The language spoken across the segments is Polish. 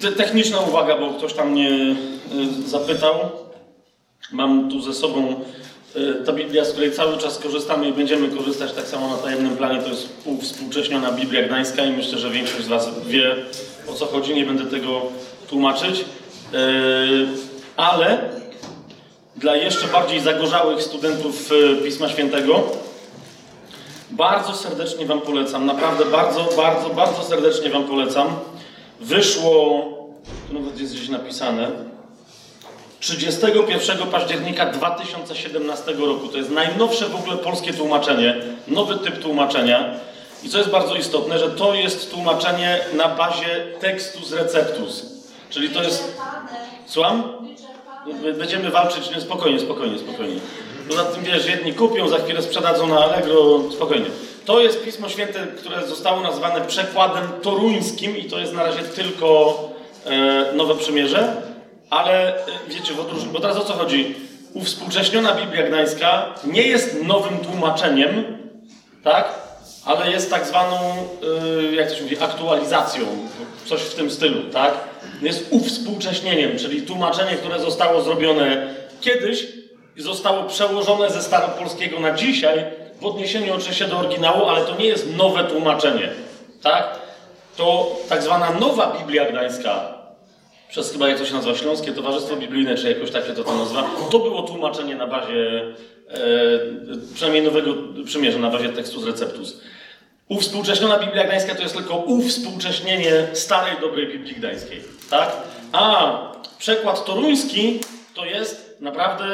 Te- Techniczna uwaga, bo ktoś tam mnie y, zapytał. Mam tu ze sobą y, ta Biblia, z której cały czas korzystamy i będziemy korzystać tak samo na tajemnym planie. To jest współcześniona Biblia Gdańska i myślę, że większość z Was wie o co chodzi. Nie będę tego tłumaczyć. Y, Ale dla jeszcze bardziej zagorzałych studentów Pisma Świętego bardzo serdecznie Wam polecam. Naprawdę bardzo, bardzo, bardzo serdecznie Wam polecam. Wyszło, tu nawet jest gdzieś napisane, 31 października 2017 roku. To jest najnowsze w ogóle polskie tłumaczenie, nowy typ tłumaczenia. I co jest bardzo istotne, że to jest tłumaczenie na bazie tekstu z receptus. Czyli to jest. Słucham? Będziemy walczyć, nie, spokojnie, spokojnie, spokojnie. Poza tym wiesz, jedni kupią, za chwilę sprzedadzą na Allegro, spokojnie. To jest Pismo Święte, które zostało nazwane przekładem toruńskim i to jest na razie tylko e, Nowe Przymierze, ale e, wiecie, bo, bo teraz o co chodzi? Uwspółcześniona Biblia Gdańska nie jest nowym tłumaczeniem, tak? Ale jest tak zwaną, e, jak to się mówi, aktualizacją, coś w tym stylu, tak? Jest uwspółcześnieniem, czyli tłumaczenie, które zostało zrobione kiedyś i zostało przełożone ze staropolskiego na dzisiaj, w odniesieniu oczywiście do oryginału, ale to nie jest nowe tłumaczenie, tak? To tak zwana nowa Biblia Gdańska, przez chyba jak to się nazywa, Śląskie Towarzystwo Biblijne, czy jakoś tak się to, to nazywa, to było tłumaczenie na bazie, e, przynajmniej Nowego Przymierza, na bazie tekstu z Receptus. Uwspółcześniona Biblia Gdańska to jest tylko uwspółcześnienie starej, dobrej Biblii Gdańskiej, tak? A przekład toruński to jest naprawdę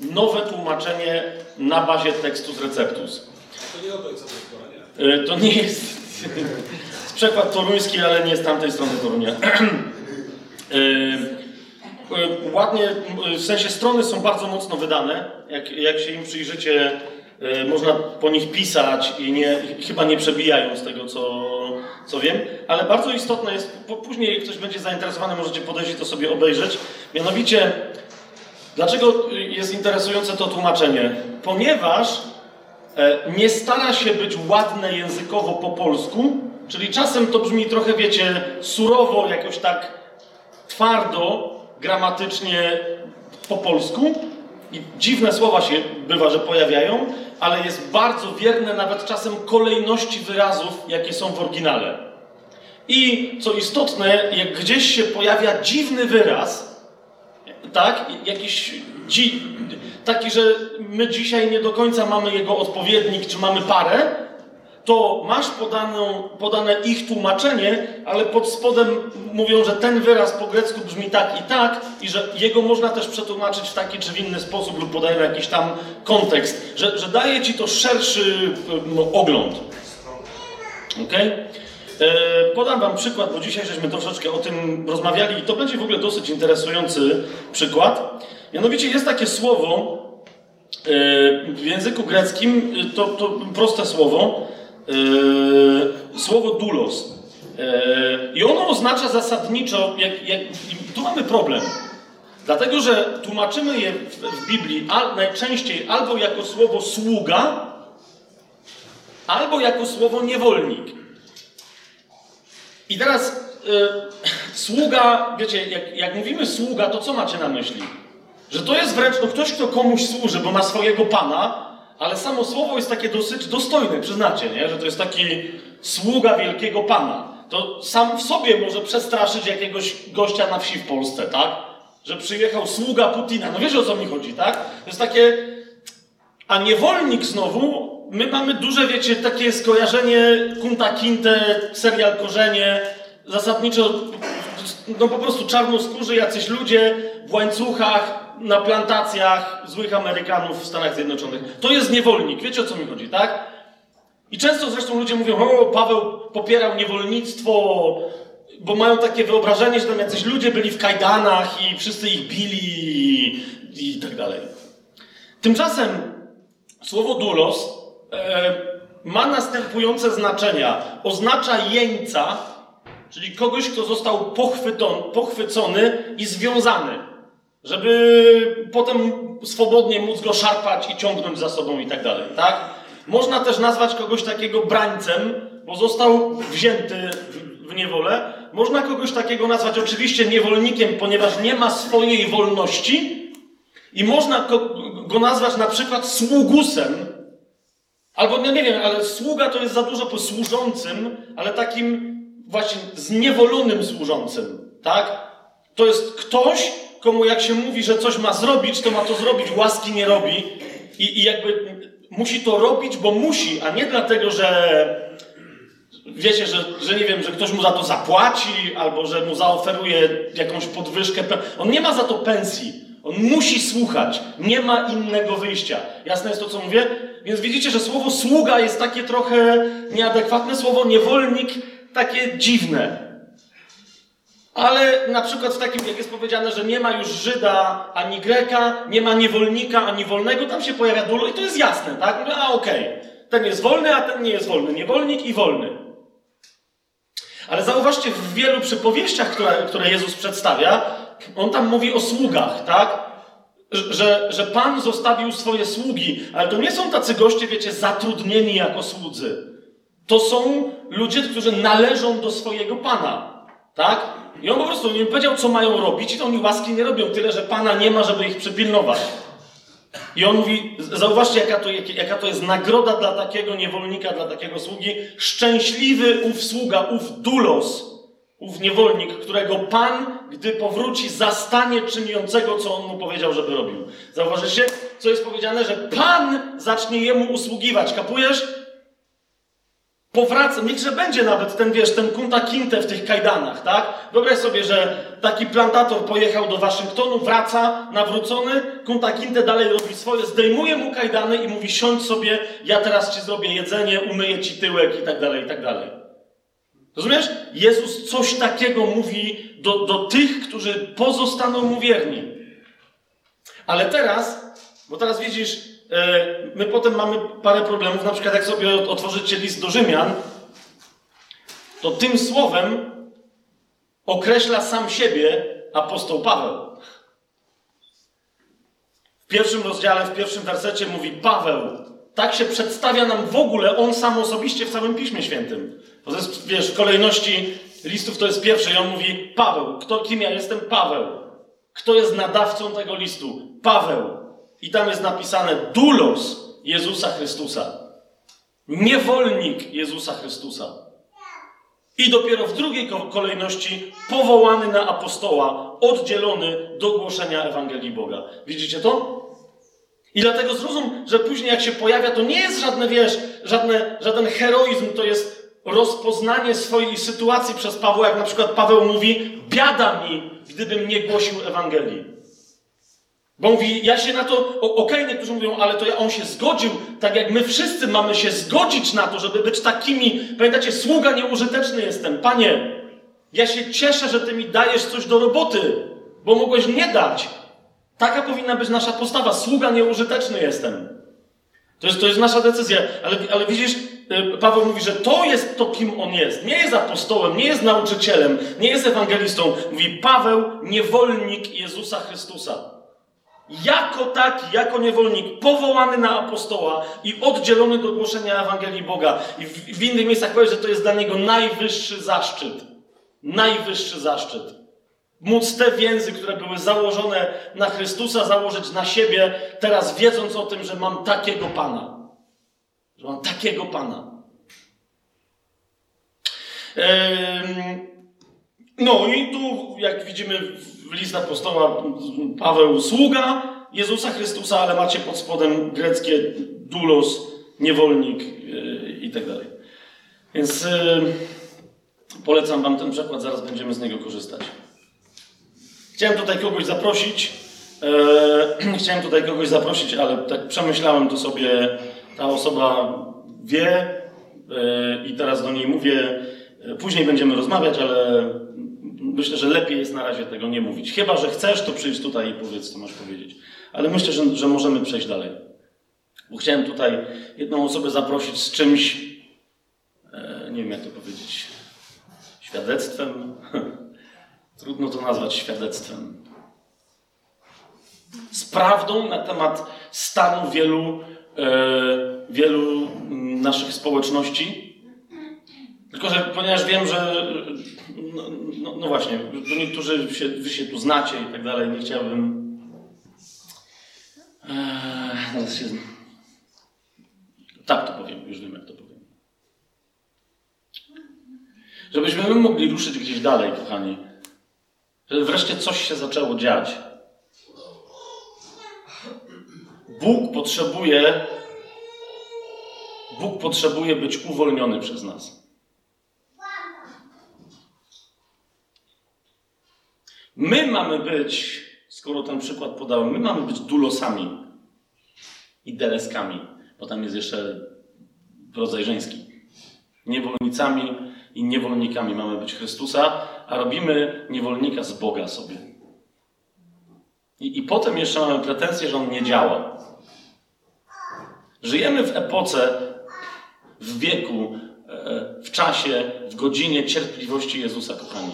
nowe tłumaczenie na bazie tekstu z Receptus. To nie Doktora, nie? To nie jest jest przekład toruński, ale nie z tamtej strony Torunia. E, e, Ładnie, w sensie strony są bardzo mocno wydane. Jak, jak się im przyjrzycie, e, można po nich pisać i nie, chyba nie przebijają z tego, co, co wiem. Ale bardzo istotne jest, później jak ktoś będzie zainteresowany, możecie podejść i to sobie obejrzeć. Mianowicie, dlaczego jest interesujące to tłumaczenie? Ponieważ E, nie stara się być ładne językowo po polsku, czyli czasem to brzmi trochę, wiecie, surowo, jakoś tak twardo, gramatycznie po polsku. I dziwne słowa się bywa, że pojawiają, ale jest bardzo wierne nawet czasem kolejności wyrazów, jakie są w oryginale. I co istotne, jak gdzieś się pojawia dziwny wyraz, tak? Jakiś dzi, taki, że my dzisiaj nie do końca mamy jego odpowiednik, czy mamy parę, to masz podaną, podane ich tłumaczenie, ale pod spodem mówią, że ten wyraz po grecku brzmi tak i tak, i że jego można też przetłumaczyć w taki czy w inny sposób, lub podają jakiś tam kontekst, że, że daje ci to szerszy em, ogląd. Okej? E, Podam Wam przykład, bo dzisiaj żeśmy troszeczkę o tym rozmawiali i to będzie w ogóle dosyć interesujący przykład. Mianowicie jest takie słowo e, w języku greckim, e, to, to proste słowo, e, słowo dulos. E, I ono oznacza zasadniczo, jak, jak, tu mamy problem. Dlatego, że tłumaczymy je w, w Biblii al, najczęściej albo jako słowo sługa, albo jako słowo niewolnik. I teraz y, sługa, wiecie, jak, jak mówimy sługa, to co macie na myśli? Że to jest wręcz no, ktoś, kto komuś służy, bo ma swojego pana, ale samo słowo jest takie dosyć dostojne, przyznacie, nie? Że to jest taki sługa wielkiego pana. To sam w sobie może przestraszyć jakiegoś gościa na wsi w Polsce, tak? Że przyjechał sługa Putina. No wiesz o co mi chodzi, tak? To jest takie a niewolnik znowu, my mamy duże, wiecie, takie skojarzenie Kunta Kinte, serial Korzenie, zasadniczo, no po prostu czarnoskórzy jacyś ludzie w łańcuchach, na plantacjach złych Amerykanów w Stanach Zjednoczonych. To jest niewolnik, wiecie o co mi chodzi, tak? I często zresztą ludzie mówią, o, Paweł popierał niewolnictwo, bo mają takie wyobrażenie, że tam jacyś ludzie byli w kajdanach i wszyscy ich bili i, i tak dalej. Tymczasem słowo dulos ma następujące znaczenia. Oznacza jeńca, czyli kogoś, kto został pochwycony i związany, żeby potem swobodnie móc go szarpać i ciągnąć za sobą i tak dalej, tak? Można też nazwać kogoś takiego brańcem, bo został wzięty w niewolę, Można kogoś takiego nazwać oczywiście niewolnikiem, ponieważ nie ma swojej wolności, i można go nazwać na przykład sługusem, albo no nie wiem, ale sługa to jest za dużo po służącym, ale takim właśnie zniewolonym służącym, tak? To jest ktoś, komu jak się mówi, że coś ma zrobić, to ma to zrobić, łaski nie robi i, i jakby musi to robić, bo musi, a nie dlatego, że wiecie, że, że nie wiem, że ktoś mu za to zapłaci, albo że mu zaoferuje jakąś podwyżkę. On nie ma za to pensji. On musi słuchać. Nie ma innego wyjścia. Jasne jest to, co mówię? Więc widzicie, że słowo sługa jest takie trochę nieadekwatne, słowo niewolnik takie dziwne. Ale na przykład w takim, jak jest powiedziane, że nie ma już Żyda ani Greka, nie ma niewolnika ani wolnego, tam się pojawia dulo i to jest jasne, tak? Mówię, a okej, okay. ten jest wolny, a ten nie jest wolny. Niewolnik i wolny. Ale zauważcie, w wielu przypowieściach, które, które Jezus przedstawia, on tam mówi o sługach, tak? Że, że Pan zostawił swoje sługi, ale to nie są tacy goście, wiecie, zatrudnieni jako słudzy. To są ludzie, którzy należą do swojego Pana, tak? I on po prostu nie powiedział, co mają robić, i to oni łaski nie robią, tyle, że Pana nie ma, żeby ich przypilnować. I on mówi, zauważcie, jaka to, jaka to jest nagroda dla takiego niewolnika, dla takiego sługi. Szczęśliwy ów sługa, ów dulos, ów niewolnik, którego Pan, gdy powróci, zastanie czyniącego, co on mu powiedział, żeby robił. Zauważycie, co jest powiedziane, że Pan zacznie jemu usługiwać. Kapujesz? powraca, niechże będzie nawet ten, wiesz, ten kunta kinte w tych kajdanach, tak? Wyobraź sobie, że taki plantator pojechał do Waszyngtonu, wraca, nawrócony, kunta kinte dalej robi swoje, zdejmuje mu kajdany i mówi, siądź sobie, ja teraz Ci zrobię jedzenie, umyję Ci tyłek i tak dalej, i tak dalej. Rozumiesz? Jezus coś takiego mówi do, do tych, którzy pozostaną mu wierni. Ale teraz, bo teraz widzisz, E, my potem mamy parę problemów, na przykład jak sobie otworzycie list do Rzymian, to tym słowem określa sam siebie apostoł Paweł. W pierwszym rozdziale, w pierwszym wersecie mówi Paweł. Tak się przedstawia nam w ogóle on sam osobiście w całym Piśmie Świętym. To jest, wiesz, w kolejności listów to jest pierwszy i on mówi Paweł. Kto, kim ja jestem? Paweł. Kto jest nadawcą tego listu? Paweł. I tam jest napisane dulos Jezusa Chrystusa. Niewolnik Jezusa Chrystusa. I dopiero w drugiej kolejności powołany na apostoła, oddzielony do głoszenia Ewangelii Boga. Widzicie to? I dlatego zrozum, że później jak się pojawia, to nie jest żadne, wiesz, żadne, żaden heroizm, to jest rozpoznanie swojej sytuacji przez Pawła, jak na przykład Paweł mówi, biada mi, gdybym nie głosił Ewangelii. Bo mówi, ja się na to, okej, okay, niektórzy mówią, ale to ja, on się zgodził, tak jak my wszyscy mamy się zgodzić na to, żeby być takimi, pamiętacie, sługa nieużyteczny jestem. Panie, ja się cieszę, że Ty mi dajesz coś do roboty, bo mogłeś nie dać. Taka powinna być nasza postawa. Sługa nieużyteczny jestem. To jest, to jest nasza decyzja. Ale, ale widzisz, y, Paweł mówi, że to jest to, kim on jest. Nie jest apostołem, nie jest nauczycielem, nie jest ewangelistą. Mówi Paweł, niewolnik Jezusa Chrystusa jako taki, jako niewolnik, powołany na apostoła i oddzielony do głoszenia Ewangelii Boga. I w, w innych miejscach powie, że to jest dla niego najwyższy zaszczyt. Najwyższy zaszczyt. Móc te więzy, które były założone na Chrystusa, założyć na siebie, teraz wiedząc o tym, że mam takiego Pana. Że mam takiego Pana. No i tu, jak widzimy list apostoła Paweł, sługa Jezusa Chrystusa, ale macie pod spodem greckie dulos, niewolnik yy, i tak dalej. Więc yy, polecam wam ten przekład, zaraz będziemy z niego korzystać. Chciałem tutaj kogoś zaprosić. Yy, chciałem tutaj kogoś zaprosić, ale tak przemyślałem to sobie. Ta osoba wie yy, i teraz do niej mówię. Później będziemy rozmawiać, ale myślę, że lepiej jest na razie tego nie mówić. Chyba, że chcesz, to przyjdź tutaj i powiedz, co masz powiedzieć. Ale myślę, że, że możemy przejść dalej. Bo chciałem tutaj jedną osobę zaprosić z czymś, e, nie wiem jak to powiedzieć, świadectwem. Trudno to nazwać świadectwem. Z prawdą na temat stanu wielu, e, wielu naszych społeczności Tylko, że ponieważ wiem, że no, no, no właśnie, niektórzy się, wy się tu znacie i tak dalej, nie chciałbym. Eee, się... Tak to powiem, już wiem jak to powiem. Żebyśmy my mogli ruszyć gdzieś dalej, kochani. Żeby wreszcie coś się zaczęło dziać. Bóg potrzebuje Bóg potrzebuje być uwolniony przez nas. My mamy być, skoro ten przykład podałem, my mamy być dulosami i deleskami, bo tam jest jeszcze rodzaj żeński. Niewolnicami i niewolnikami mamy być Chrystusa, a robimy niewolnika z Boga sobie. I, i potem jeszcze mamy pretensję, że on nie działa. Żyjemy w epoce, w wieku, e, w czasie, w godzinie cierpliwości Jezusa, kochani.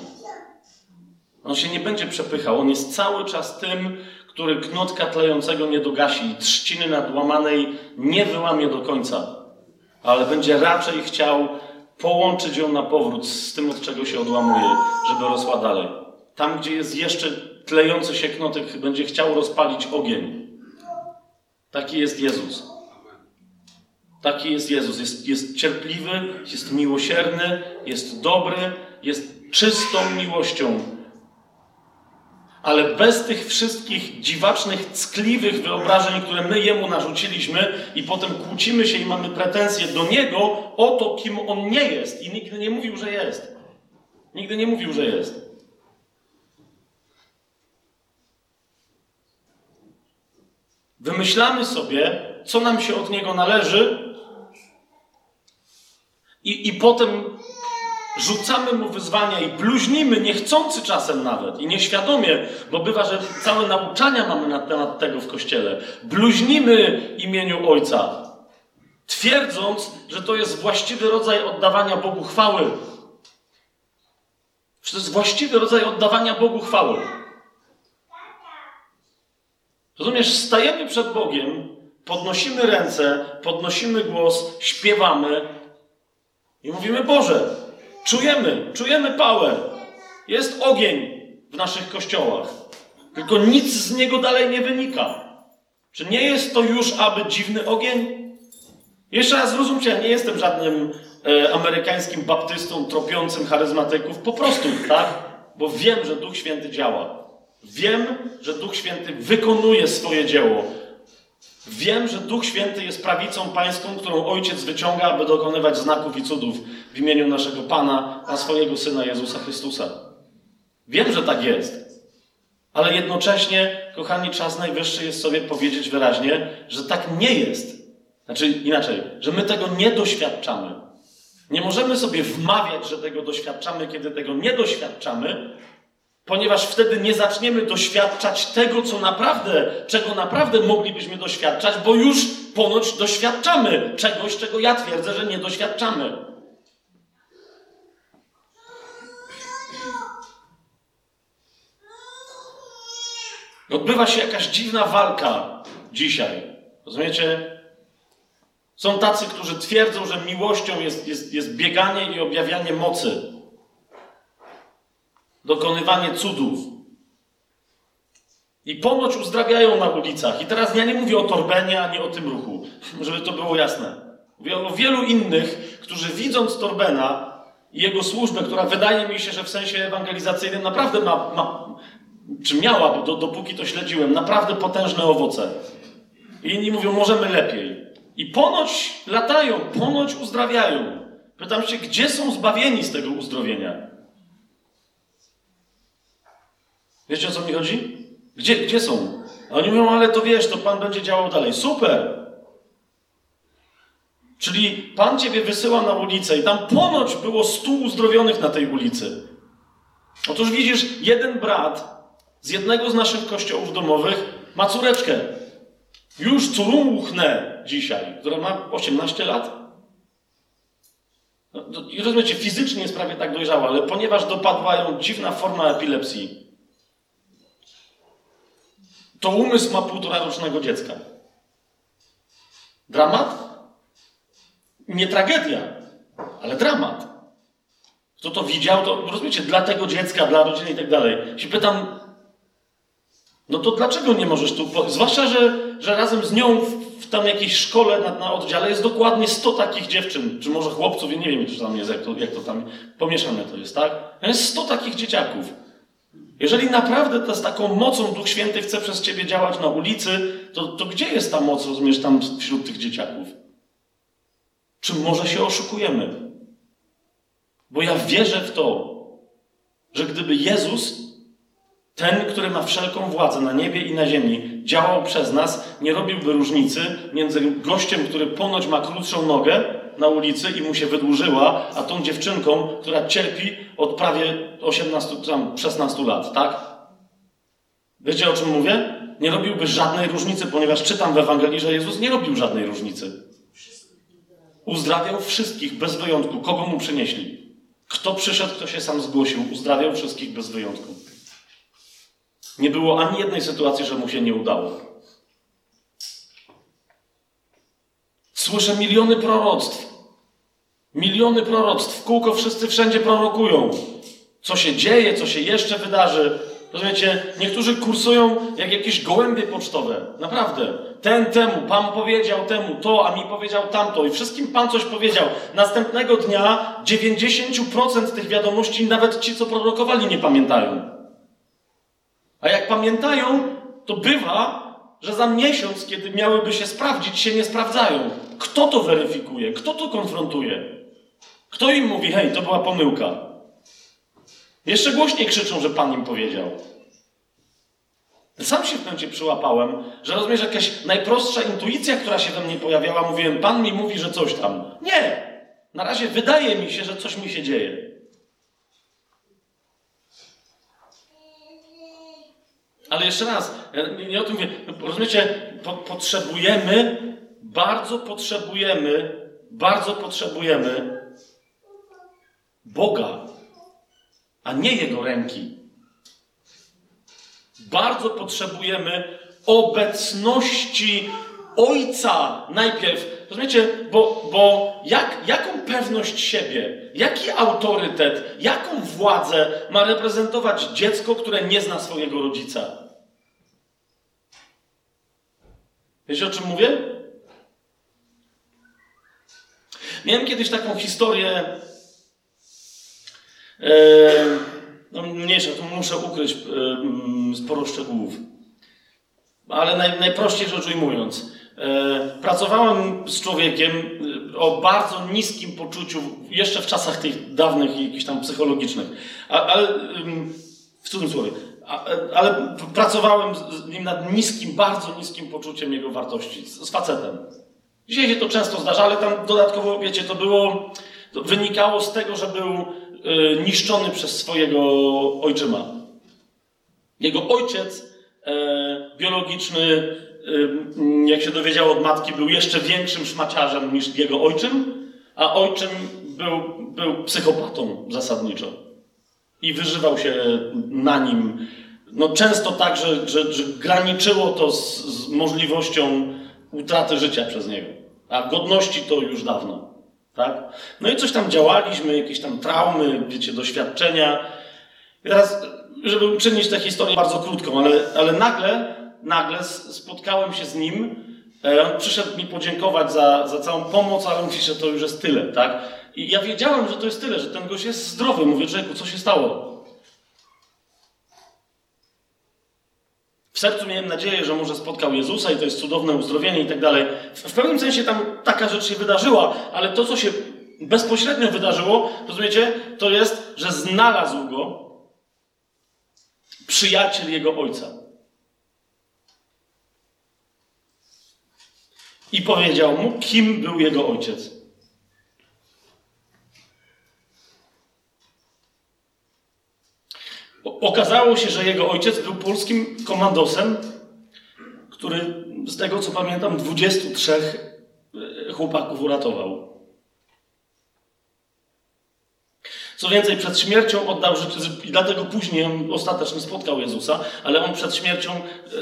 On się nie będzie przepychał. On jest cały czas tym, który knotka tlejącego nie dogasi i trzciny nadłamanej nie wyłamie do końca. Ale będzie raczej chciał połączyć ją na powrót z tym, od czego się odłamuje, żeby rosła dalej. Tam, gdzie jest jeszcze tlejący się knotek, będzie chciał rozpalić ogień. Taki jest Jezus. Taki jest Jezus. Jest, jest cierpliwy, jest miłosierny, jest dobry, jest czystą miłością. Ale bez tych wszystkich dziwacznych, ckliwych wyobrażeń, które my jemu narzuciliśmy, i potem kłócimy się i mamy pretensje do niego o to, kim on nie jest. I nigdy nie mówił, że jest. Nigdy nie mówił, że jest. Wymyślamy sobie, co nam się od niego należy, i, I potem rzucamy mu wyzwania i bluźnimy, niechcący czasem nawet i nieświadomie, bo bywa, że całe nauczania mamy na temat tego w kościele. Bluźnimy imieniu Ojca, twierdząc, że to jest właściwy rodzaj oddawania Bogu chwały. Że to jest właściwy rodzaj oddawania Bogu chwały. Rozumiesz, stajemy przed Bogiem, podnosimy ręce, podnosimy głos, śpiewamy, i mówimy, Boże, czujemy, czujemy pałę. Jest ogień w naszych kościołach. Tylko nic z niego dalej nie wynika. Czy nie jest to już aby dziwny ogień? Jeszcze raz zrozumcie, ja nie jestem żadnym e, amerykańskim baptystą tropiącym charyzmatyków. Po prostu, tak? Bo wiem, że Duch Święty działa. Wiem, że Duch Święty wykonuje swoje dzieło. Wiem, że Duch Święty jest prawicą pańską, którą Ojciec wyciąga, aby dokonywać znaków i cudów w imieniu naszego Pana, a swojego Syna Jezusa Chrystusa. Wiem, że tak jest. Ale jednocześnie, kochani, czas najwyższy jest sobie powiedzieć wyraźnie, że tak nie jest. Znaczy inaczej, że my tego nie doświadczamy. Nie możemy sobie wmawiać, że tego doświadczamy, kiedy tego nie doświadczamy, Ponieważ wtedy nie zaczniemy doświadczać tego, co naprawdę, czego naprawdę moglibyśmy doświadczać, bo już ponoć doświadczamy czegoś, czego ja twierdzę, że nie doświadczamy. Odbywa się jakaś dziwna walka dzisiaj. Rozumiecie? Są tacy, którzy twierdzą, że miłością jest, jest, jest bieganie i objawianie mocy dokonywanie cudów. I ponoć uzdrawiają na ulicach. I teraz ja nie mówię o Torbenie, ani o tym ruchu, żeby to było jasne. Mówię o wielu innych, którzy widząc Torbena i jego służbę, która wydaje mi się, że w sensie ewangelizacyjnym naprawdę ma, ma czy miała, do, dopóki to śledziłem, naprawdę potężne owoce. I inni mówią, możemy lepiej. I ponoć latają, ponoć uzdrawiają. Pytam się, gdzie są zbawieni z tego uzdrowienia? Wiecie o co mi chodzi? Gdzie, gdzie są? A oni mówią, ale to wiesz, to Pan będzie działał dalej. Super! Czyli Pan Ciebie wysyła na ulicę i tam ponoć było stu uzdrowionych na tej ulicy. Otóż widzisz, jeden brat z jednego z naszych kościołów domowych ma córeczkę. Już córumuchnę dzisiaj, która ma 18 lat. No, rozumiecie, fizycznie jest prawie tak dojrzała, ale ponieważ dopadła ją dziwna forma epilepsji, to umysł ma półtora rocznego dziecka. Dramat? Nie tragedia, ale dramat. Kto to widział, to rozumiecie, dla tego dziecka, dla rodziny i tak dalej. Się pytam, no to dlaczego nie możesz tu, zwłaszcza, że, że razem z nią w, w tam jakiejś szkole na, na oddziale jest dokładnie 100 takich dziewczyn, czy może chłopców, ja nie wiem, czy tam jest, jak to, jak to tam pomieszane to jest, tak? Jest 100 takich dzieciaków. Jeżeli naprawdę z taką mocą Duch Święty chce przez ciebie działać na ulicy, to, to gdzie jest ta moc, rozumiesz, tam wśród tych dzieciaków? Czy może się oszukujemy? Bo ja wierzę w to, że gdyby Jezus, ten, który ma wszelką władzę na niebie i na ziemi, działał przez nas, nie robiłby różnicy między gościem, który ponoć ma krótszą nogę na ulicy i mu się wydłużyła, a tą dziewczynką, która cierpi od prawie 18, tam 16 lat, tak? Wiecie o czym mówię? Nie robiłby żadnej różnicy, ponieważ czytam w Ewangelii, że Jezus nie robił żadnej różnicy. Uzdrawiał wszystkich bez wyjątku, kogo mu przynieśli. Kto przyszedł, kto się sam zgłosił, uzdrawiał wszystkich bez wyjątku. Nie było ani jednej sytuacji, że mu się nie udało. Słyszę miliony proroctw. Miliony proroctw. W kółko wszyscy wszędzie prorokują. Co się dzieje, co się jeszcze wydarzy. Rozumiecie? Niektórzy kursują jak jakieś gołębie pocztowe. Naprawdę. Ten temu, Pan powiedział temu to, a mi powiedział tamto. I wszystkim Pan coś powiedział. Następnego dnia 90% tych wiadomości nawet ci, co prorokowali, nie pamiętają. A jak pamiętają, to bywa, że za miesiąc, kiedy miałyby się sprawdzić, się nie sprawdzają. Kto to weryfikuje? Kto to konfrontuje? Kto im mówi, hej, to była pomyłka? Jeszcze głośniej krzyczą, że Pan im powiedział. Sam się w momencie przyłapałem, że rozumiesz, jakaś najprostsza intuicja, która się we mnie pojawiała, mówiłem, Pan mi mówi, że coś tam. Nie! Na razie wydaje mi się, że coś mi się dzieje. Ale jeszcze raz, nie o tym mówię. Rozumiecie, po, potrzebujemy, bardzo potrzebujemy, bardzo potrzebujemy Boga, a nie Jego ręki. Bardzo potrzebujemy obecności Ojca najpierw. Rozumiecie? Bo, bo jak, jaką pewność siebie, jaki autorytet, jaką władzę ma reprezentować dziecko, które nie zna swojego rodzica? Wiecie o czym mówię? Miałem kiedyś taką historię. E, no mniejsza, tu muszę ukryć e, sporo szczegółów. Ale naj, najprościej rzecz ujmując. E, pracowałem z człowiekiem o bardzo niskim poczuciu, jeszcze w czasach tych dawnych jakichś tam psychologicznych, ale w cudzysłowie, ale pracowałem z nim nad niskim, bardzo niskim poczuciem jego wartości, z facetem. Dzisiaj się to często zdarza, ale tam dodatkowo, wiecie, to było, to wynikało z tego, że był e, niszczony przez swojego ojczyma. Jego ojciec biologiczny jak się dowiedział od matki, był jeszcze większym szmaciarzem niż jego ojczym, a ojczym był, był psychopatą zasadniczo. I wyżywał się na nim. No często tak, że, że, że graniczyło to z, z możliwością utraty życia przez niego. A godności to już dawno. Tak? No i coś tam działaliśmy, jakieś tam traumy, wiecie, doświadczenia. I teraz, żeby uczynić tę historię bardzo krótką, ale, ale nagle nagle spotkałem się z nim. E, on przyszedł mi podziękować za, za całą pomoc, ale mówi, że to już jest tyle, tak? I ja wiedziałem, że to jest tyle, że ten gość jest zdrowy. Mówię, człowieku, co się stało? W sercu miałem nadzieję, że może spotkał Jezusa i to jest cudowne uzdrowienie i tak dalej. W pewnym sensie tam taka rzecz się wydarzyła, ale to, co się bezpośrednio wydarzyło, rozumiecie, to jest, że znalazł go przyjaciel jego ojca. i powiedział mu, kim był jego ojciec. Okazało się, że jego ojciec był polskim komandosem, który z tego co pamiętam 23 e, chłopaków uratował. Co więcej, przed śmiercią oddał życie, i dlatego później on ostatecznie spotkał Jezusa, ale on przed śmiercią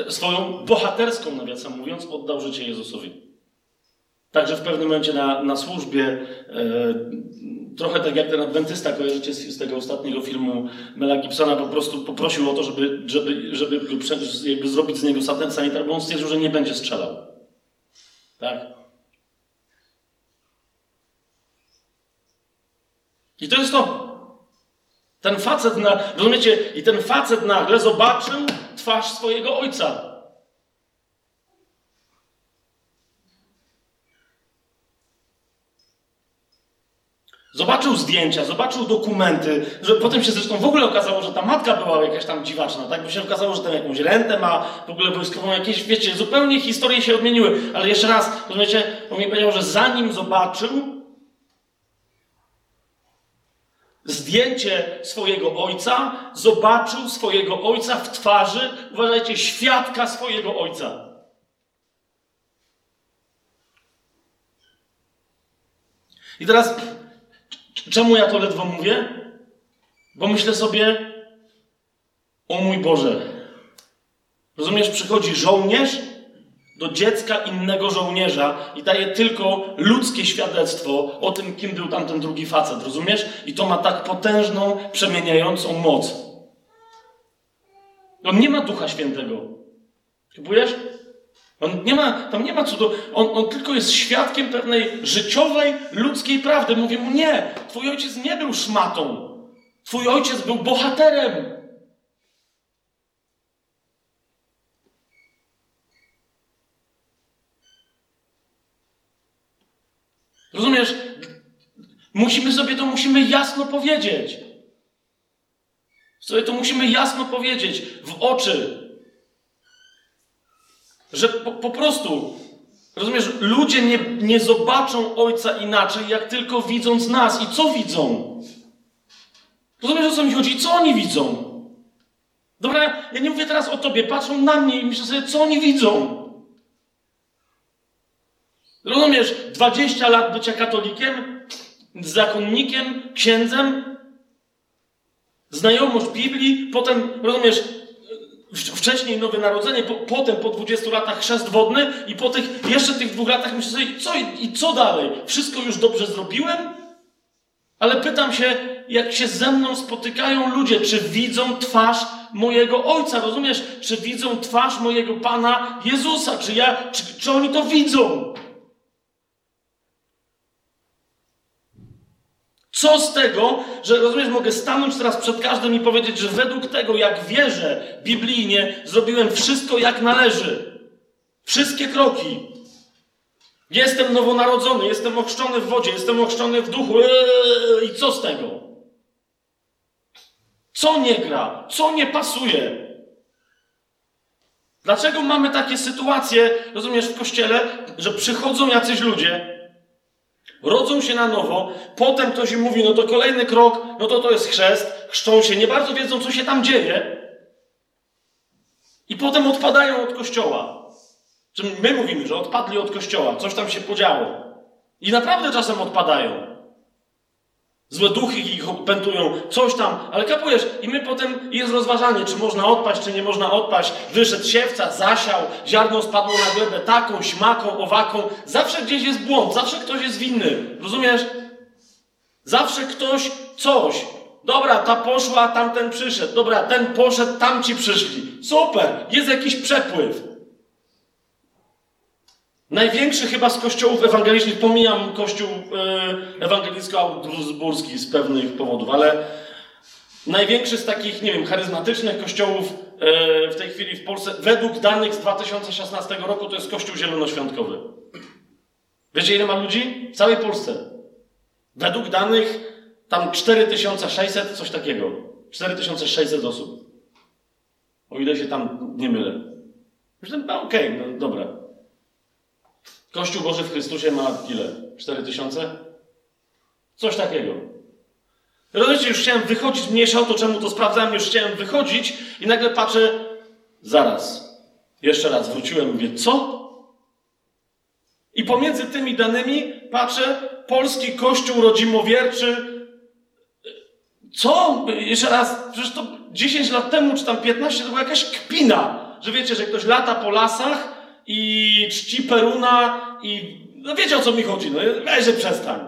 e, swoją bohaterską, nawiasem mówiąc, oddał życie Jezusowi. Także w pewnym momencie na, na służbie, e, trochę tak jak ten adwentysta, kojarzycie z, z tego ostatniego filmu Mela Gibsona, po prostu poprosił o to, żeby, żeby, żeby go jakby zrobić z niego sanitar, bo on stwierdził, że nie będzie strzelał. Tak? I to jest to. Ten facet, na, rozumiecie, i ten facet nagle zobaczył twarz swojego ojca. Zobaczył zdjęcia, zobaczył dokumenty, że potem się zresztą w ogóle okazało, że ta matka była jakaś tam dziwaczna, tak? Bo się okazało, że tam jakąś rentę ma, w ogóle wojskową, jakieś, wiecie, zupełnie historie się odmieniły. Ale jeszcze raz, rozumiecie, on mi powiedział, że zanim zobaczył zdjęcie swojego ojca, zobaczył swojego ojca w twarzy, uważajcie, świadka swojego ojca. I teraz Czemu ja to ledwo mówię? Bo myślę sobie, o mój Boże. Rozumiesz, przychodzi żołnierz do dziecka innego żołnierza i daje tylko ludzkie świadectwo o tym, kim był tamten drugi facet, rozumiesz? I to ma tak potężną, przemieniającą moc. On nie ma Ducha Świętego. Kupujesz? On nie ma, tam nie ma cudu. On, on tylko jest świadkiem pewnej życiowej, ludzkiej prawdy. Mówi mu, nie, twój ojciec nie był szmatą. Twój ojciec był bohaterem. Rozumiesz? Musimy sobie to musimy jasno powiedzieć. Sobie to musimy jasno powiedzieć w oczy. Że po, po prostu, rozumiesz, ludzie nie, nie zobaczą Ojca inaczej, jak tylko widząc nas. I co widzą? Rozumiesz, o co mi chodzi? Co oni widzą? Dobra, ja nie mówię teraz o tobie. Patrzą na mnie i myślę sobie, co oni widzą? Rozumiesz, 20 lat bycia katolikiem, zakonnikiem, księdzem, znajomość Biblii, potem, rozumiesz, wcześniej Nowe Narodzenie, po, potem po 20 latach chrzest wodny i po tych, jeszcze tych dwóch latach myślę sobie, co i, i co dalej? Wszystko już dobrze zrobiłem? Ale pytam się, jak się ze mną spotykają ludzie, czy widzą twarz mojego Ojca, rozumiesz? Czy widzą twarz mojego Pana Jezusa? Czy ja, czy, czy oni to widzą? Co z tego, że rozumiesz, mogę stanąć teraz przed każdym i powiedzieć, że według tego, jak wierzę biblijnie, zrobiłem wszystko jak należy. Wszystkie kroki. Jestem nowonarodzony, jestem ochrzczony w wodzie, jestem ochrzczony w duchu. Eee, I co z tego? Co nie gra? Co nie pasuje? Dlaczego mamy takie sytuacje, rozumiesz, w kościele, że przychodzą jacyś ludzie, rodzą się na nowo, potem ktoś im mówi, no to kolejny krok, no to to jest chrzest, chrzczą się, nie bardzo wiedzą, co się tam dzieje i potem odpadają od kościoła. My mówimy, że odpadli od kościoła, coś tam się podziało. I naprawdę czasem odpadają. Złe duchy ich opętują, coś tam, ale kapujesz. I my potem jest rozważanie, czy można odpaść, czy nie można odpaść. Wyszedł siewca, zasiał, ziarno spadło na glebę taką, śmaką, owaką. Zawsze gdzieś jest błąd, zawsze ktoś jest winny. Rozumiesz? Zawsze ktoś coś. Dobra, ta poszła, tamten przyszedł. Dobra, ten poszedł, tamci przyszli. Super, jest jakiś przepływ. Największy chyba z kościołów ewangelicznych, pomijam kościół e, ewangelicko-augsburski z pewnych powodów, ale największy z takich, nie wiem, charyzmatycznych kościołów e, w tej chwili w Polsce, według danych z 2016 roku, to jest kościół zielonoświątkowy. Wiecie, ile ma ludzi? W całej Polsce. Według danych tam 4600, coś takiego. 4600 osób. O ile się tam nie mylę. Myślę, no okej, okay, no dobra. Kościół Boży w Chrystusie ma ile? 4 tysiące? Coś takiego. Rozumiecie, już chciałem wychodzić, mniejsza o to, czemu to sprawdzałem, już chciałem wychodzić i nagle patrzę, zaraz, jeszcze raz wróciłem mówię, co? I pomiędzy tymi danymi patrzę, polski kościół rodzimowierczy, co? Jeszcze raz, przecież to 10 lat temu, czy tam 15, to była jakaś kpina, że wiecie, że ktoś lata po lasach, i czci Peruna i No wiecie o co mi chodzi, no weź, że przestań.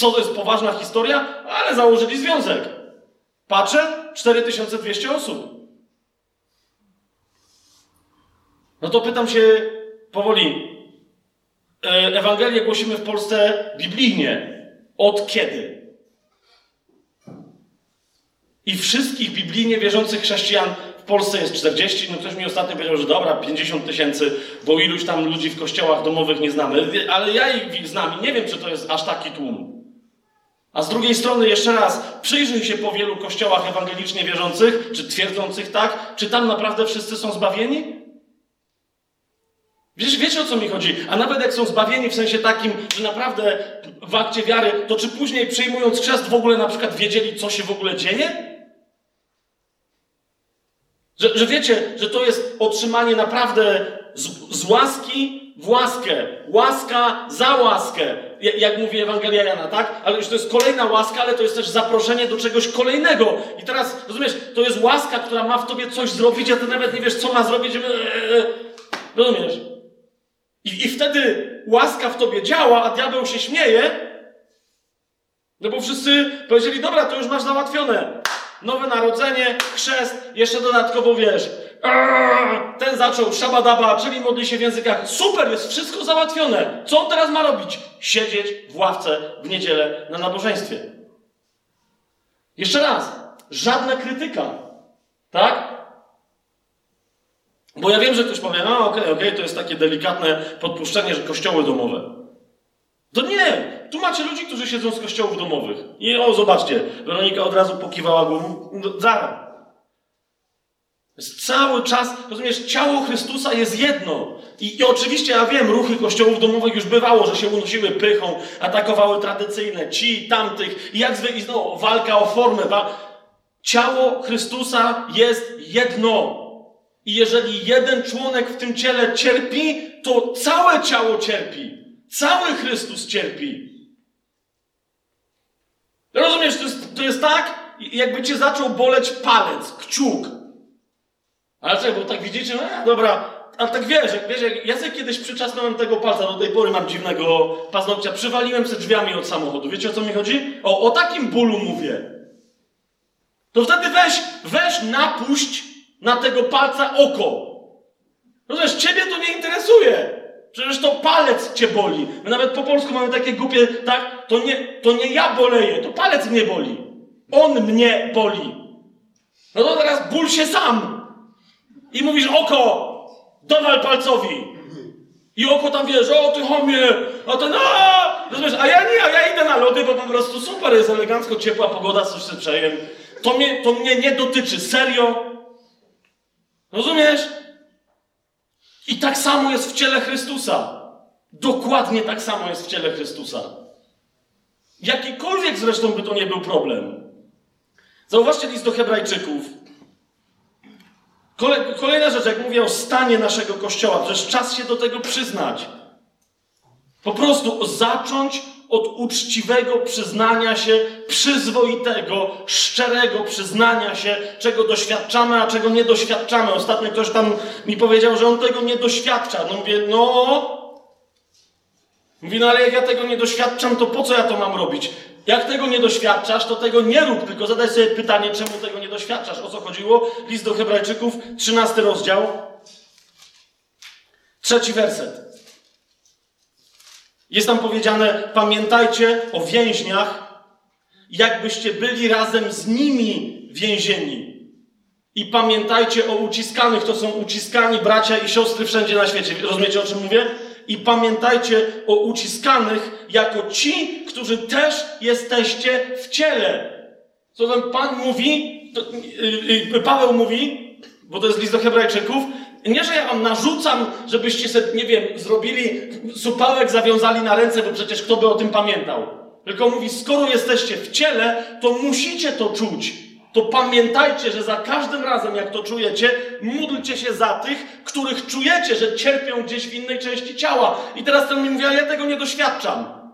To jest poważna historia? Ale założyli związek. Patrzę, 4200 osób. No to pytam się powoli. E, Ewangelię głosimy w Polsce biblijnie. Od kiedy? I wszystkich biblijnie wierzących chrześcijan Polsce jest 40. No ktoś mi ostatnio powiedział, że dobra, 50 tysięcy, bo iluś tam ludzi w kościołach domowych nie znamy. Ale ja ich znam i nie wiem, czy to jest aż taki tłum. A z drugiej strony, jeszcze raz, przyjrzyj się po wielu kościołach ewangelicznie wierzących, czy twierdzących tak, czy tam naprawdę wszyscy są zbawieni? Wiesz, wiecie o co mi chodzi? A nawet jak są zbawieni w sensie takim, że naprawdę w akcie wiary, to czy później przyjmując chrzest w ogóle na przykład wiedzieli, co się w ogóle dzieje? Że, że wiecie, że to jest otrzymanie naprawdę z, z łaski w łaskę. Łaska za łaskę. Jak mówi Ewangelia Jana, tak? Ale już to jest kolejna łaska, ale to jest też zaproszenie do czegoś kolejnego. I teraz, rozumiesz, to jest łaska, która ma w tobie coś zrobić, a ty nawet nie wiesz, co ma zrobić. Rozumiesz? I, I wtedy łaska w tobie działa, a diabeł się śmieje, no bo wszyscy powiedzieli, dobra, to już masz załatwione. Nowe narodzenie, chrzest, jeszcze dodatkowo wiesz. Ten zaczął szabadaba, czyli modli się w językach. Super, jest wszystko załatwione. Co on teraz ma robić? Siedzieć w ławce w niedzielę na nabożeństwie. Jeszcze raz, żadna krytyka. Tak? Bo ja wiem, że ktoś powie, no okej, okay, okej, okay, to jest takie delikatne podpuszczenie, że kościoły domowe. To nie! Tu macie ludzi, którzy siedzą z kościołów domowych. I o, zobaczcie, Weronika od razu pokiwała głową. No, zaraz. Jest cały czas, rozumiesz, ciało Chrystusa jest jedno. I, I, oczywiście ja wiem, ruchy kościołów domowych już bywało, że się unosiły pychą, atakowały tradycyjne, ci, tamtych. I jak zwykle, no, walka o formę. Ciało Chrystusa jest jedno. I jeżeli jeden członek w tym ciele cierpi, to całe ciało cierpi. Cały Chrystus cierpi. Rozumiesz, to jest, to jest tak, jakby cię zaczął boleć palec, kciuk. Ale czekaj, bo tak widzicie, no dobra, ale tak wiesz, jak, wiesz, ja sobie kiedyś przyczasnąłem tego palca, do tej pory mam dziwnego paznokcia, przywaliłem się drzwiami od samochodu. Wiecie o co mi chodzi? O, o takim bólu mówię. To wtedy weź, weź napuść na tego palca oko. Rozumiesz, ciebie to nie interesuje. Przecież to palec cię boli. My nawet po polsku mamy takie głupie, tak? To nie, to nie ja boleję, to palec mnie boli. On mnie boli. No to teraz ból się sam. I mówisz, oko, dowal palcowi. I oko tam wiesz, o ty homie, a ten, a! Rozumiesz, a ja nie, a ja idę na lody, bo po prostu super, jest elegancko, ciepła pogoda, coś się przejem. To mnie, to mnie nie dotyczy, serio. Rozumiesz? I tak samo jest w ciele Chrystusa. Dokładnie tak samo jest w ciele Chrystusa. Jakikolwiek zresztą by to nie był problem. Zauważcie list do Hebrajczyków. Kolejna rzecz, jak mówię o stanie naszego kościoła, przecież czas się do tego przyznać. Po prostu zacząć od uczciwego przyznania się, przyzwoitego, szczerego przyznania się, czego doświadczamy, a czego nie doświadczamy. Ostatnio ktoś tam mi powiedział, że on tego nie doświadcza. No mówię, no. Mówi, no ale jak ja tego nie doświadczam, to po co ja to mam robić? Jak tego nie doświadczasz, to tego nie rób, tylko zadaj sobie pytanie, czemu tego nie doświadczasz. O co chodziło? List do Hebrajczyków, 13 rozdział, trzeci werset. Jest tam powiedziane: pamiętajcie o więźniach, jakbyście byli razem z nimi więzieni. I pamiętajcie o uciskanych, to są uciskani bracia i siostry wszędzie na świecie. Rozumiecie o czym mówię? I pamiętajcie o uciskanych jako ci, którzy też jesteście w ciele. Co ten Pan mówi, to, yy, yy, Paweł mówi, bo to jest list do Hebrajczyków, nie, że ja wam narzucam, żebyście sobie, nie wiem, zrobili supałek, zawiązali na ręce, bo przecież kto by o tym pamiętał. Tylko mówi, skoro jesteście w ciele, to musicie to czuć. To pamiętajcie, że za każdym razem, jak to czujecie, módlcie się za tych, których czujecie, że cierpią gdzieś w innej części ciała. I teraz ten mi mówi, ja tego nie doświadczam.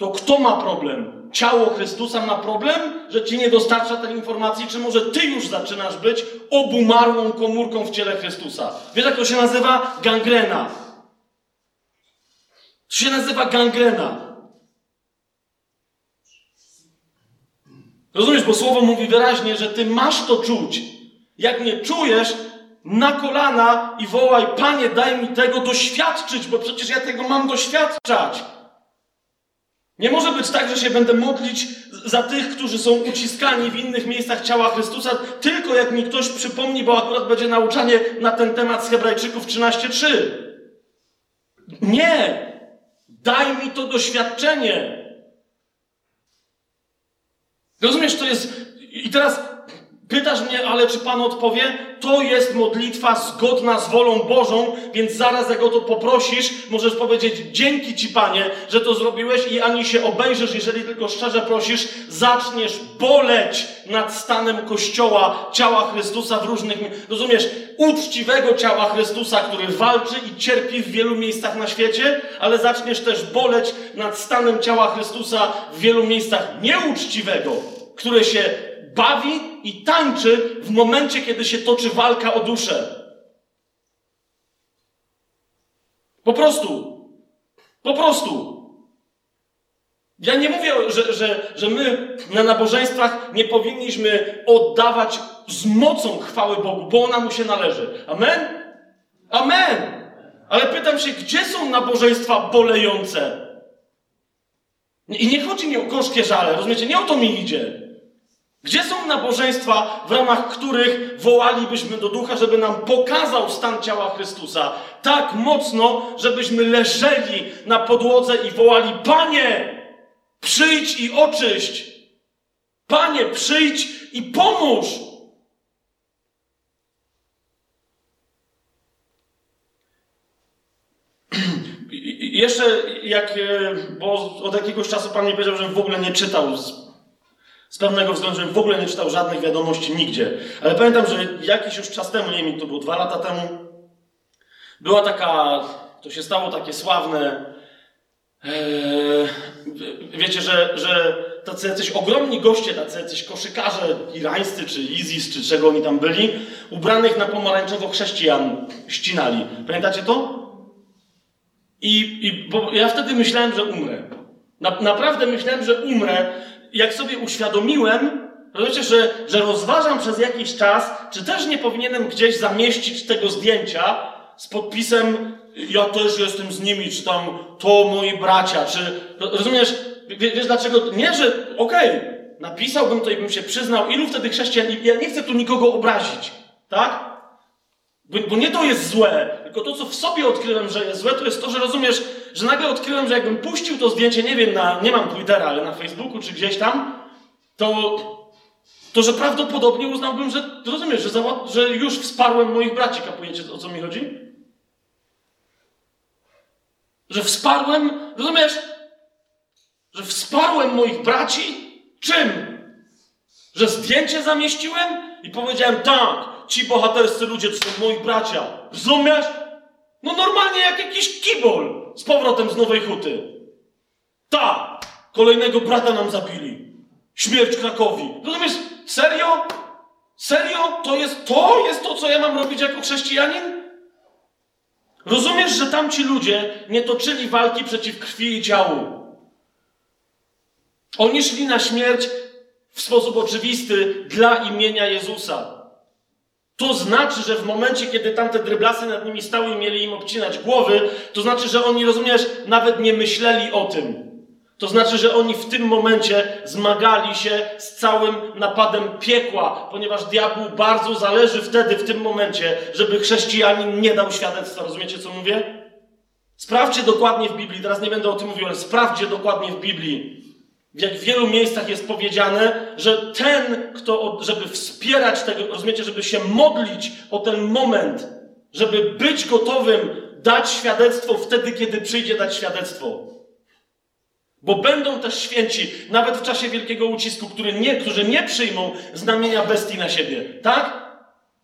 To kto ma problem? ciało Chrystusa ma problem, że ci nie dostarcza tej informacji, czy może ty już zaczynasz być obumarłą komórką w ciele Chrystusa. Wiesz, jak to się nazywa? Gangrena. To się nazywa gangrena. Rozumiesz, bo słowo mówi wyraźnie, że ty masz to czuć. Jak nie czujesz, na kolana i wołaj, Panie, daj mi tego doświadczyć, bo przecież ja tego mam doświadczać. Nie może być tak, że się będę modlić za tych, którzy są uciskani w innych miejscach ciała Chrystusa, tylko jak mi ktoś przypomni, bo akurat będzie nauczanie na ten temat z Hebrajczyków 13:3. Nie! Daj mi to doświadczenie. Rozumiesz, to jest. I teraz Pytasz mnie, ale czy Pan odpowie? To jest modlitwa zgodna z wolą Bożą, więc zaraz jak o to poprosisz, możesz powiedzieć dzięki Ci Panie, że to zrobiłeś i ani się obejrzysz, jeżeli tylko szczerze prosisz, zaczniesz boleć nad stanem Kościoła, ciała Chrystusa w różnych, rozumiesz, uczciwego ciała Chrystusa, który walczy i cierpi w wielu miejscach na świecie, ale zaczniesz też boleć nad stanem ciała Chrystusa w wielu miejscach nieuczciwego, które się bawi i tańczy w momencie, kiedy się toczy walka o duszę. Po prostu. Po prostu. Ja nie mówię, że, że, że my na nabożeństwach nie powinniśmy oddawać z mocą chwały Bogu, bo ona mu się należy. Amen? Amen! Ale pytam się, gdzie są nabożeństwa bolejące? I nie chodzi mi o gorzkie żale, rozumiecie? Nie o to mi idzie. Gdzie są nabożeństwa, w ramach których wołalibyśmy do ducha, żeby nam pokazał stan ciała Chrystusa tak mocno, żebyśmy leżeli na podłodze i wołali: Panie, przyjdź i oczyść! Panie, przyjdź i pomóż! jeszcze jak, e, bo od jakiegoś czasu Pan mi powiedział, że w ogóle nie czytał pewnego względu, że w ogóle nie czytał żadnych wiadomości nigdzie. Ale pamiętam, że jakiś już czas temu, nie wiem, to było dwa lata temu, była taka, to się stało takie sławne, ee, wiecie, że, że tacy jacyś ogromni goście, tacy jacyś koszykarze irańscy, czy ISIS, czy czego oni tam byli, ubranych na pomarańczowo chrześcijan ścinali. Pamiętacie to? I, i ja wtedy myślałem, że umrę. Na, naprawdę myślałem, że umrę, jak sobie uświadomiłem, rozumiecie, że, że rozważam przez jakiś czas, czy też nie powinienem gdzieś zamieścić tego zdjęcia z podpisem ja też jestem z nimi, czy tam to moi bracia, czy rozumiesz, wiesz dlaczego? Nie, że okej, okay, napisałbym to i bym się przyznał, ilu wtedy chrześcijan, ja nie chcę tu nikogo obrazić, tak? Bo, bo, nie to jest złe, tylko to, co w sobie odkryłem, że jest złe, to jest to, że rozumiesz, że nagle odkryłem, że jakbym puścił to zdjęcie, nie wiem, na, nie mam Twittera, ale na Facebooku czy gdzieś tam, to, to że prawdopodobnie uznałbym, że rozumiesz, że, że już wsparłem moich braci. Kapujecie o co mi chodzi? Że wsparłem, rozumiesz? Że wsparłem moich braci? Czym? Że zdjęcie zamieściłem i powiedziałem tak, ci bohaterscy ludzie to są moi bracia. Rozumiesz? No normalnie jak jakiś kibol z powrotem z Nowej Huty. Ta! Kolejnego brata nam zabili. Śmierć Krakowi. Rozumiesz? Serio? Serio? To jest to? Jest to, co ja mam robić jako chrześcijanin? Rozumiesz, że tamci ludzie nie toczyli walki przeciw krwi i ciału. Oni szli na śmierć w sposób oczywisty dla imienia Jezusa. To znaczy, że w momencie, kiedy tamte dryblasy nad nimi stały i mieli im obcinać głowy, to znaczy, że oni, rozumiesz, nawet nie myśleli o tym. To znaczy, że oni w tym momencie zmagali się z całym napadem piekła, ponieważ diabłu bardzo zależy wtedy, w tym momencie, żeby chrześcijanin nie dał świadectwa. Rozumiecie, co mówię? Sprawdźcie dokładnie w Biblii, teraz nie będę o tym mówił, ale sprawdźcie dokładnie w Biblii, jak w wielu miejscach jest powiedziane, że ten, kto, żeby wspierać tego, rozumiecie, żeby się modlić o ten moment, żeby być gotowym dać świadectwo wtedy, kiedy przyjdzie dać świadectwo. Bo będą też święci, nawet w czasie wielkiego ucisku, który nie, którzy nie przyjmą znamienia bestii na siebie. Tak?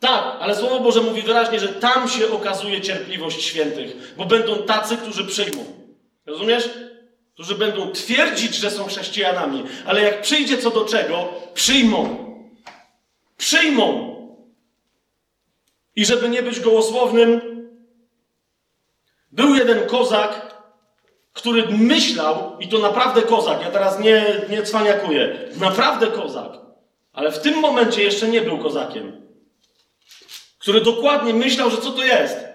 Tak, ale Słowo Boże mówi wyraźnie, że tam się okazuje cierpliwość świętych, bo będą tacy, którzy przyjmą. Rozumiesz? Którzy będą twierdzić, że są chrześcijanami, ale jak przyjdzie co do czego, przyjmą. Przyjmą. I żeby nie być gołosłownym, był jeden kozak, który myślał, i to naprawdę kozak, ja teraz nie, nie cwaniakuję, naprawdę kozak, ale w tym momencie jeszcze nie był kozakiem, który dokładnie myślał, że co to jest.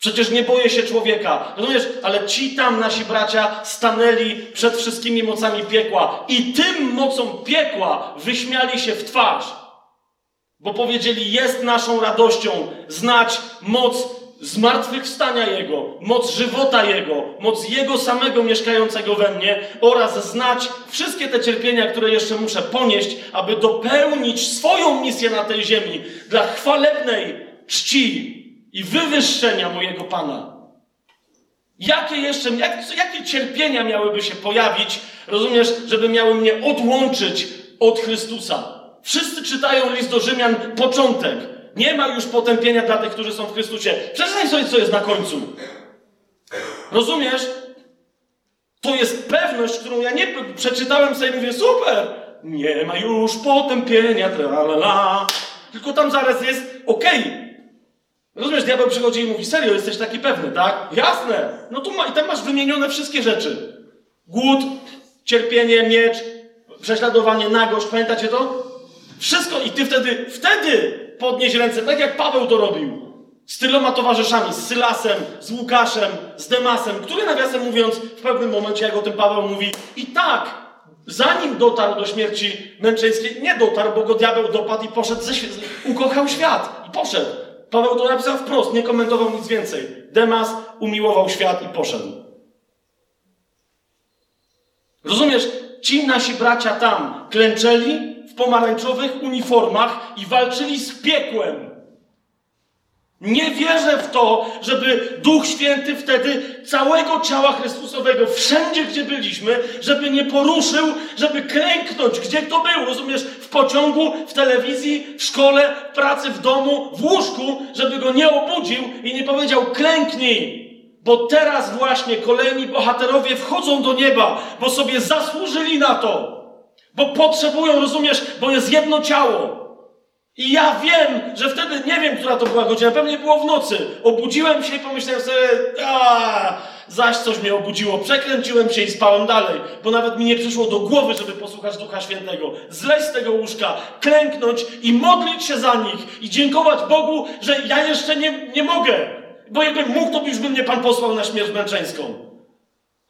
Przecież nie boję się człowieka. Rozumiesz? Ale ci tam, nasi bracia, stanęli przed wszystkimi mocami piekła i tym mocom piekła wyśmiali się w twarz. Bo powiedzieli, jest naszą radością znać moc zmartwychwstania Jego, moc żywota Jego, moc Jego samego mieszkającego we mnie oraz znać wszystkie te cierpienia, które jeszcze muszę ponieść, aby dopełnić swoją misję na tej ziemi dla chwalebnej czci i wywyższenia mojego Pana. Jakie jeszcze, jak, jakie cierpienia miałyby się pojawić, rozumiesz, żeby miały mnie odłączyć od Chrystusa? Wszyscy czytają list do Rzymian początek. Nie ma już potępienia dla tych, którzy są w Chrystusie. Przeczytaj sobie, co jest na końcu. Rozumiesz? To jest pewność, którą ja nie przeczytałem sobie i mówię, super, nie ma już potępienia, tralala. Tylko tam zaraz jest, okej. Okay. Rozumiesz, diabeł przychodzi i mówi, serio, jesteś taki pewny, tak? Jasne. No tu ma, i tam masz wymienione wszystkie rzeczy. Głód, cierpienie, miecz, prześladowanie, nagość, pamiętacie to? Wszystko i ty wtedy, wtedy podnieś ręce, tak jak Paweł to robił. Z tyloma towarzyszami, z Sylasem, z Łukaszem, z Demasem, który nawiasem mówiąc, w pewnym momencie, jak o tym Paweł mówi, i tak, zanim dotarł do śmierci męczeńskiej, nie dotarł, bo go diabeł dopadł i poszedł, ze, ukochał świat i poszedł. Paweł to napisał wprost, nie komentował nic więcej. Demas umiłował świat i poszedł. Rozumiesz? Ci nasi bracia tam klęczeli w pomarańczowych uniformach i walczyli z piekłem. Nie wierzę w to, żeby Duch Święty wtedy całego ciała Chrystusowego, wszędzie gdzie byliśmy, żeby nie poruszył, żeby klęknąć, gdzie to był, rozumiesz, w pociągu, w telewizji, w szkole, w pracy, w domu, w łóżku, żeby go nie obudził i nie powiedział klęknij. Bo teraz właśnie kolejni bohaterowie wchodzą do nieba, bo sobie zasłużyli na to. Bo potrzebują, rozumiesz, bo jest jedno ciało. I ja wiem, że wtedy nie wiem, która to była godzina, pewnie było w nocy. Obudziłem się i pomyślałem sobie, a zaś coś mnie obudziło. Przekręciłem się i spałem dalej, bo nawet mi nie przyszło do głowy, żeby posłuchać Ducha Świętego. Zleźć z tego łóżka, klęknąć i modlić się za nich i dziękować Bogu, że ja jeszcze nie, nie mogę. Bo jakbym mógł, to już by mnie Pan posłał na śmierć męczeńską.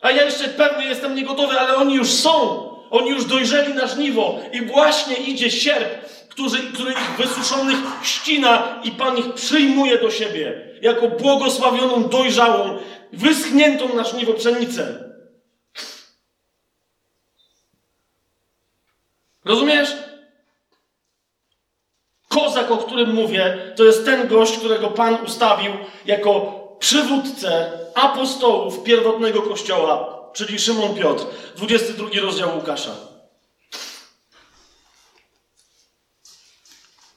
A ja jeszcze pewnie jestem niegotowy, ale oni już są. Oni już dojrzeli na żniwo i właśnie idzie sierp którzy, który ich wysuszonych ścina i Pan ich przyjmuje do siebie jako błogosławioną, dojrzałą, wyschniętą na żniwo pszenicę. Rozumiesz? Kozak, o którym mówię, to jest ten gość, którego Pan ustawił jako przywódcę apostołów pierwotnego kościoła, czyli Szymon Piotr, 22 rozdział Łukasza.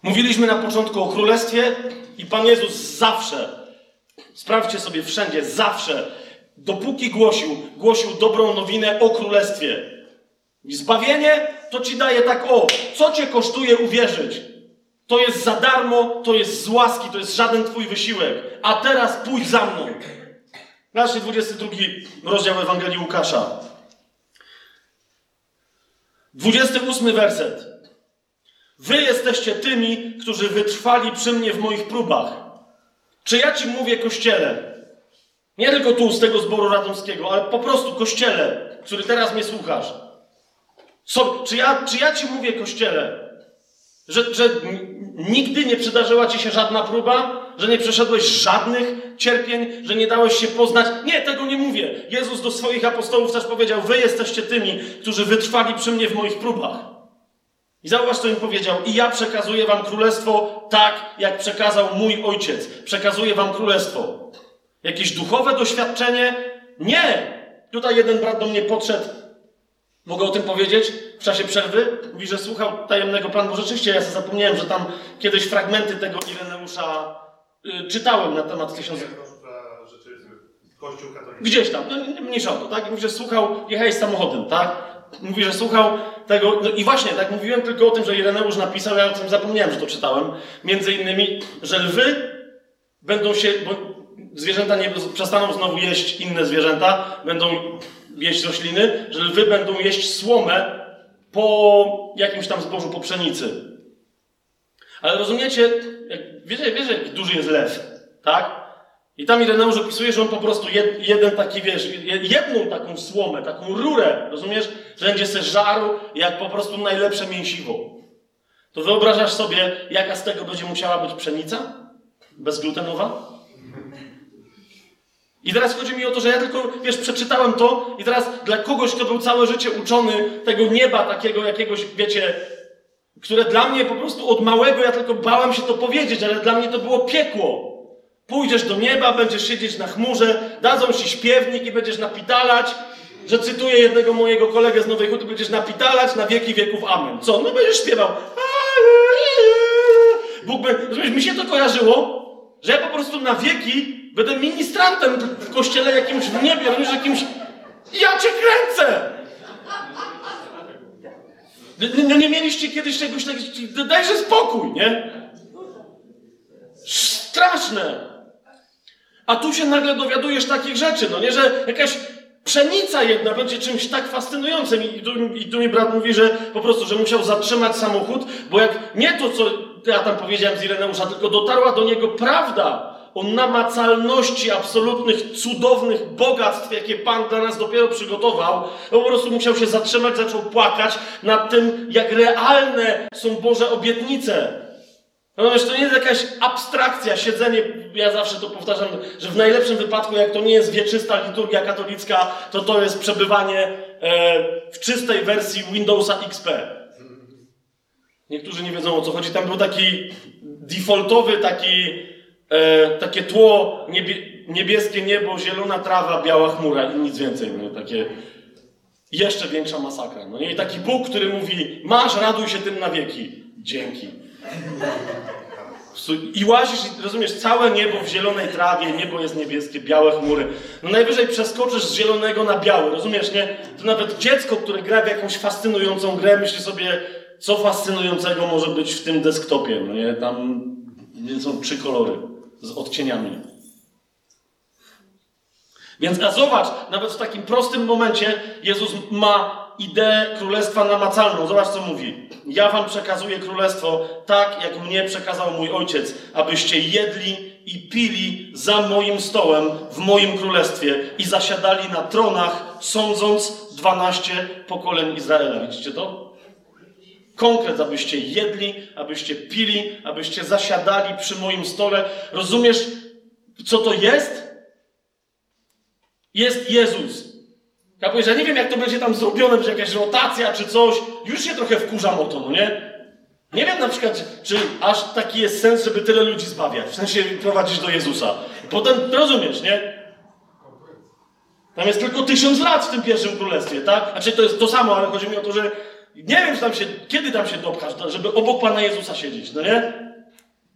Mówiliśmy na początku o królestwie i Pan Jezus zawsze, sprawdźcie sobie wszędzie, zawsze, dopóki głosił, głosił dobrą nowinę o królestwie. I zbawienie to ci daje tak, o, co cię kosztuje uwierzyć? To jest za darmo, to jest z łaski, to jest żaden twój wysiłek. A teraz pójdź za mną. Nasz 22 rozdział Ewangelii Łukasza. 28 werset. Wy jesteście tymi, którzy wytrwali przy mnie w moich próbach. Czy ja ci mówię, kościele? Nie tylko tu, z tego zboru radomskiego, ale po prostu kościele, który teraz mnie słuchasz. So, czy, ja, czy ja ci mówię, kościele, że, że nigdy nie przydarzyła ci się żadna próba? Że nie przeszedłeś żadnych cierpień? Że nie dałeś się poznać? Nie, tego nie mówię. Jezus do swoich apostołów też powiedział: Wy jesteście tymi, którzy wytrwali przy mnie w moich próbach. I zauważ, co im powiedział. I ja przekazuję wam królestwo tak, jak przekazał mój ojciec. Przekazuję wam królestwo. Jakieś duchowe doświadczenie? Nie! Tutaj jeden brat do mnie podszedł. Mogę o tym powiedzieć? W czasie przerwy. Mówi, że słuchał tajemnego planu. Bo rzeczywiście ja sobie zapomniałem, że tam kiedyś fragmenty tego Ireneusza y, czytałem na temat tysiąca. Kościół katolicki. Gdzieś tam, no, mniejsza o to, tak? Mówi, że słuchał, jechałeś samochodem, tak? Mówi, że słuchał tego, no i właśnie, tak mówiłem tylko o tym, że Ireneusz napisał, ja o tym zapomniałem, że to czytałem, między innymi, że lwy będą się, bo zwierzęta nie przestaną znowu jeść inne zwierzęta, będą jeść rośliny, że lwy będą jeść słomę po jakimś tam zbożu, po pszenicy. Ale rozumiecie, wiecie, wiecie, jak duży jest lew, tak? I tam Ireneusz opisuje, że on po prostu jed, jeden taki, wiesz, jedną taką słomę, taką rurę, rozumiesz, że będzie se żarł jak po prostu najlepsze mięsiwo. To wyobrażasz sobie, jaka z tego będzie musiała być pszenica? Bezglutenowa? I teraz chodzi mi o to, że ja tylko, wiesz, przeczytałem to i teraz dla kogoś, kto był całe życie uczony tego nieba takiego jakiegoś, wiecie, które dla mnie po prostu od małego ja tylko bałem się to powiedzieć, ale dla mnie to było piekło. Pójdziesz do nieba, będziesz siedzieć na chmurze, dadzą ci śpiewnik i będziesz napitalać, że cytuję jednego mojego kolegę z Nowej Huty, będziesz napitalać na wieki wieków amen. Co? No będziesz śpiewał. Bóg by... Rozumiesz, mi się to kojarzyło, że ja po prostu na wieki będę ministrantem w kościele jakimś w niebie, rozumiesz, jakimś... Ja cię kręcę! No nie mieliście kiedyś czegoś takiego, dajże spokój, nie? Straszne! A tu się nagle dowiadujesz takich rzeczy, no nie, że jakaś pszenica jedna będzie czymś tak fascynującym. I tu, I tu mi brat mówi, że po prostu, że musiał zatrzymać samochód, bo jak nie to, co ja tam powiedziałem z Ireneusza, tylko dotarła do niego prawda o namacalności absolutnych, cudownych bogactw, jakie Pan dla nas dopiero przygotował, po prostu musiał się zatrzymać, zaczął płakać nad tym, jak realne są Boże obietnice. Natomiast to nie jest jakaś abstrakcja, siedzenie, ja zawsze to powtarzam, że w najlepszym wypadku, jak to nie jest wieczysta liturgia katolicka, to to jest przebywanie e, w czystej wersji Windowsa XP. Niektórzy nie wiedzą o co chodzi. Tam był taki defaultowy, taki, e, takie tło, niebie, niebieskie niebo, zielona trawa, biała chmura i nic więcej. No, takie jeszcze większa masakra. No, I taki Bóg, który mówi, masz, raduj się tym na wieki. Dzięki. I łazisz, rozumiesz, całe niebo w zielonej trawie, niebo jest niebieskie, białe chmury. No najwyżej przeskoczysz z zielonego na biały, rozumiesz, nie? To nawet dziecko, które gra w jakąś fascynującą grę, myśli sobie, co fascynującego może być w tym desktopie, no nie? Tam są trzy kolory z odcieniami. Więc a zobacz, nawet w takim prostym momencie Jezus ma ideę królestwa namacalną. Zobacz, co mówi. Ja wam przekazuję królestwo tak, jak mnie przekazał mój ojciec, abyście jedli i pili za moim stołem w moim królestwie i zasiadali na tronach, sądząc dwanaście pokoleń Izraela. Widzicie to? Konkret, abyście jedli, abyście pili, abyście zasiadali przy moim stole. Rozumiesz, co to jest? Jest Jezus. Ja powiedzieć, że nie wiem, jak to będzie tam zrobione, będzie jakaś rotacja czy coś. Już się trochę wkurzam o to, no nie? Nie wiem na przykład, czy aż taki jest sens, żeby tyle ludzi zbawiać. W sensie prowadzić do Jezusa. Potem rozumiesz, nie? Tam jest tylko tysiąc lat w tym pierwszym królestwie, tak? Znaczy to jest to samo, ale chodzi mi o to, że nie wiem, tam się, kiedy tam się dopchasz, żeby obok Pana Jezusa siedzieć, no nie?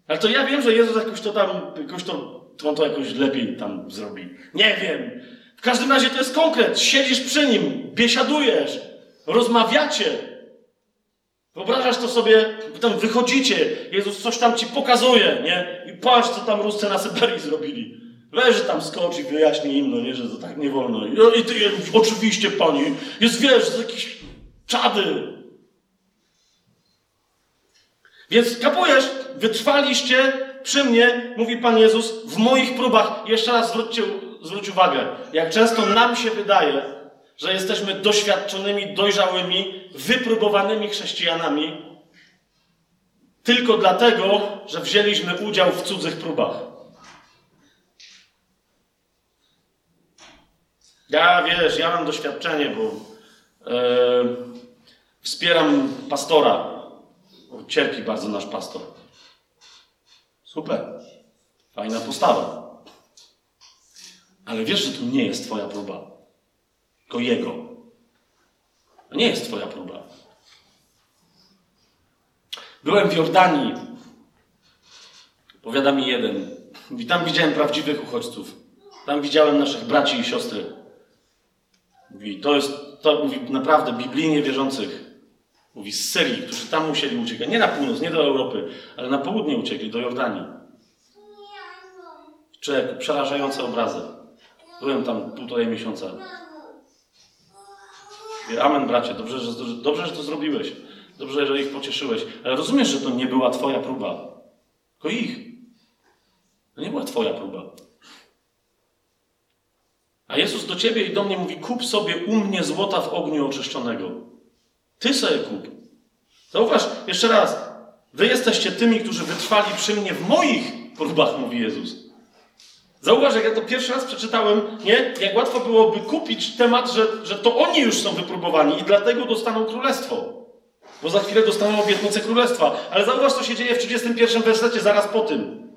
Ale to ja wiem, że Jezus jakoś to tam, jakoś to on to jakoś lepiej tam zrobi. Nie wiem. W każdym razie to jest konkret. Siedzisz przy nim, biesiadujesz, rozmawiacie. Wyobrażasz to sobie, tam wychodzicie, Jezus coś tam ci pokazuje, nie? I patrz, co tam Ruscy na Syberii zrobili. Weź, tam skocz i wyjaśnij im, no nie, że to tak nie wolno. I, i ty, oczywiście, pani, jest, wiesz, to jakieś czady. Więc kapujesz, wytrwaliście przy mnie, mówi Pan Jezus, w moich próbach. Jeszcze raz zwróćcie zwróć uwagę, jak często nam się wydaje, że jesteśmy doświadczonymi, dojrzałymi, wypróbowanymi chrześcijanami, tylko dlatego, że wzięliśmy udział w cudzych próbach. Ja wiesz, ja mam doświadczenie, bo e, wspieram pastora. Cierpi bardzo nasz pastor. Super. Fajna postawa. Ale wiesz, że to nie jest Twoja próba, tylko Jego. To nie jest Twoja próba. Byłem w Jordanii. Powiada mi jeden. Mówi, tam widziałem prawdziwych uchodźców. Tam widziałem naszych braci i siostry. Mówi, to jest, to mówi naprawdę biblijnie wierzących. Mówi, z Syrii, którzy tam musieli uciekać. Nie na północ, nie do Europy, ale na południe uciekli, do Jordanii. Człowiek, przerażające obrazy. Byłem tam półtorej miesiąca. Amen, bracie, dobrze że, dobrze, że to zrobiłeś. Dobrze, że ich pocieszyłeś. Ale rozumiesz, że to nie była twoja próba. Tylko ich. To nie była twoja próba. A Jezus do ciebie i do mnie mówi: kup sobie u mnie złota w ogniu oczyszczonego. Ty sobie kup. Zauważ, jeszcze raz. Wy jesteście tymi, którzy wytrwali przy mnie w moich próbach, mówi Jezus. Zauważ, jak ja to pierwszy raz przeczytałem, nie? Jak łatwo byłoby kupić temat, że, że to oni już są wypróbowani i dlatego dostaną królestwo. Bo za chwilę dostaną obietnicę królestwa. Ale zauważ, co się dzieje w 31 wersecie zaraz po tym.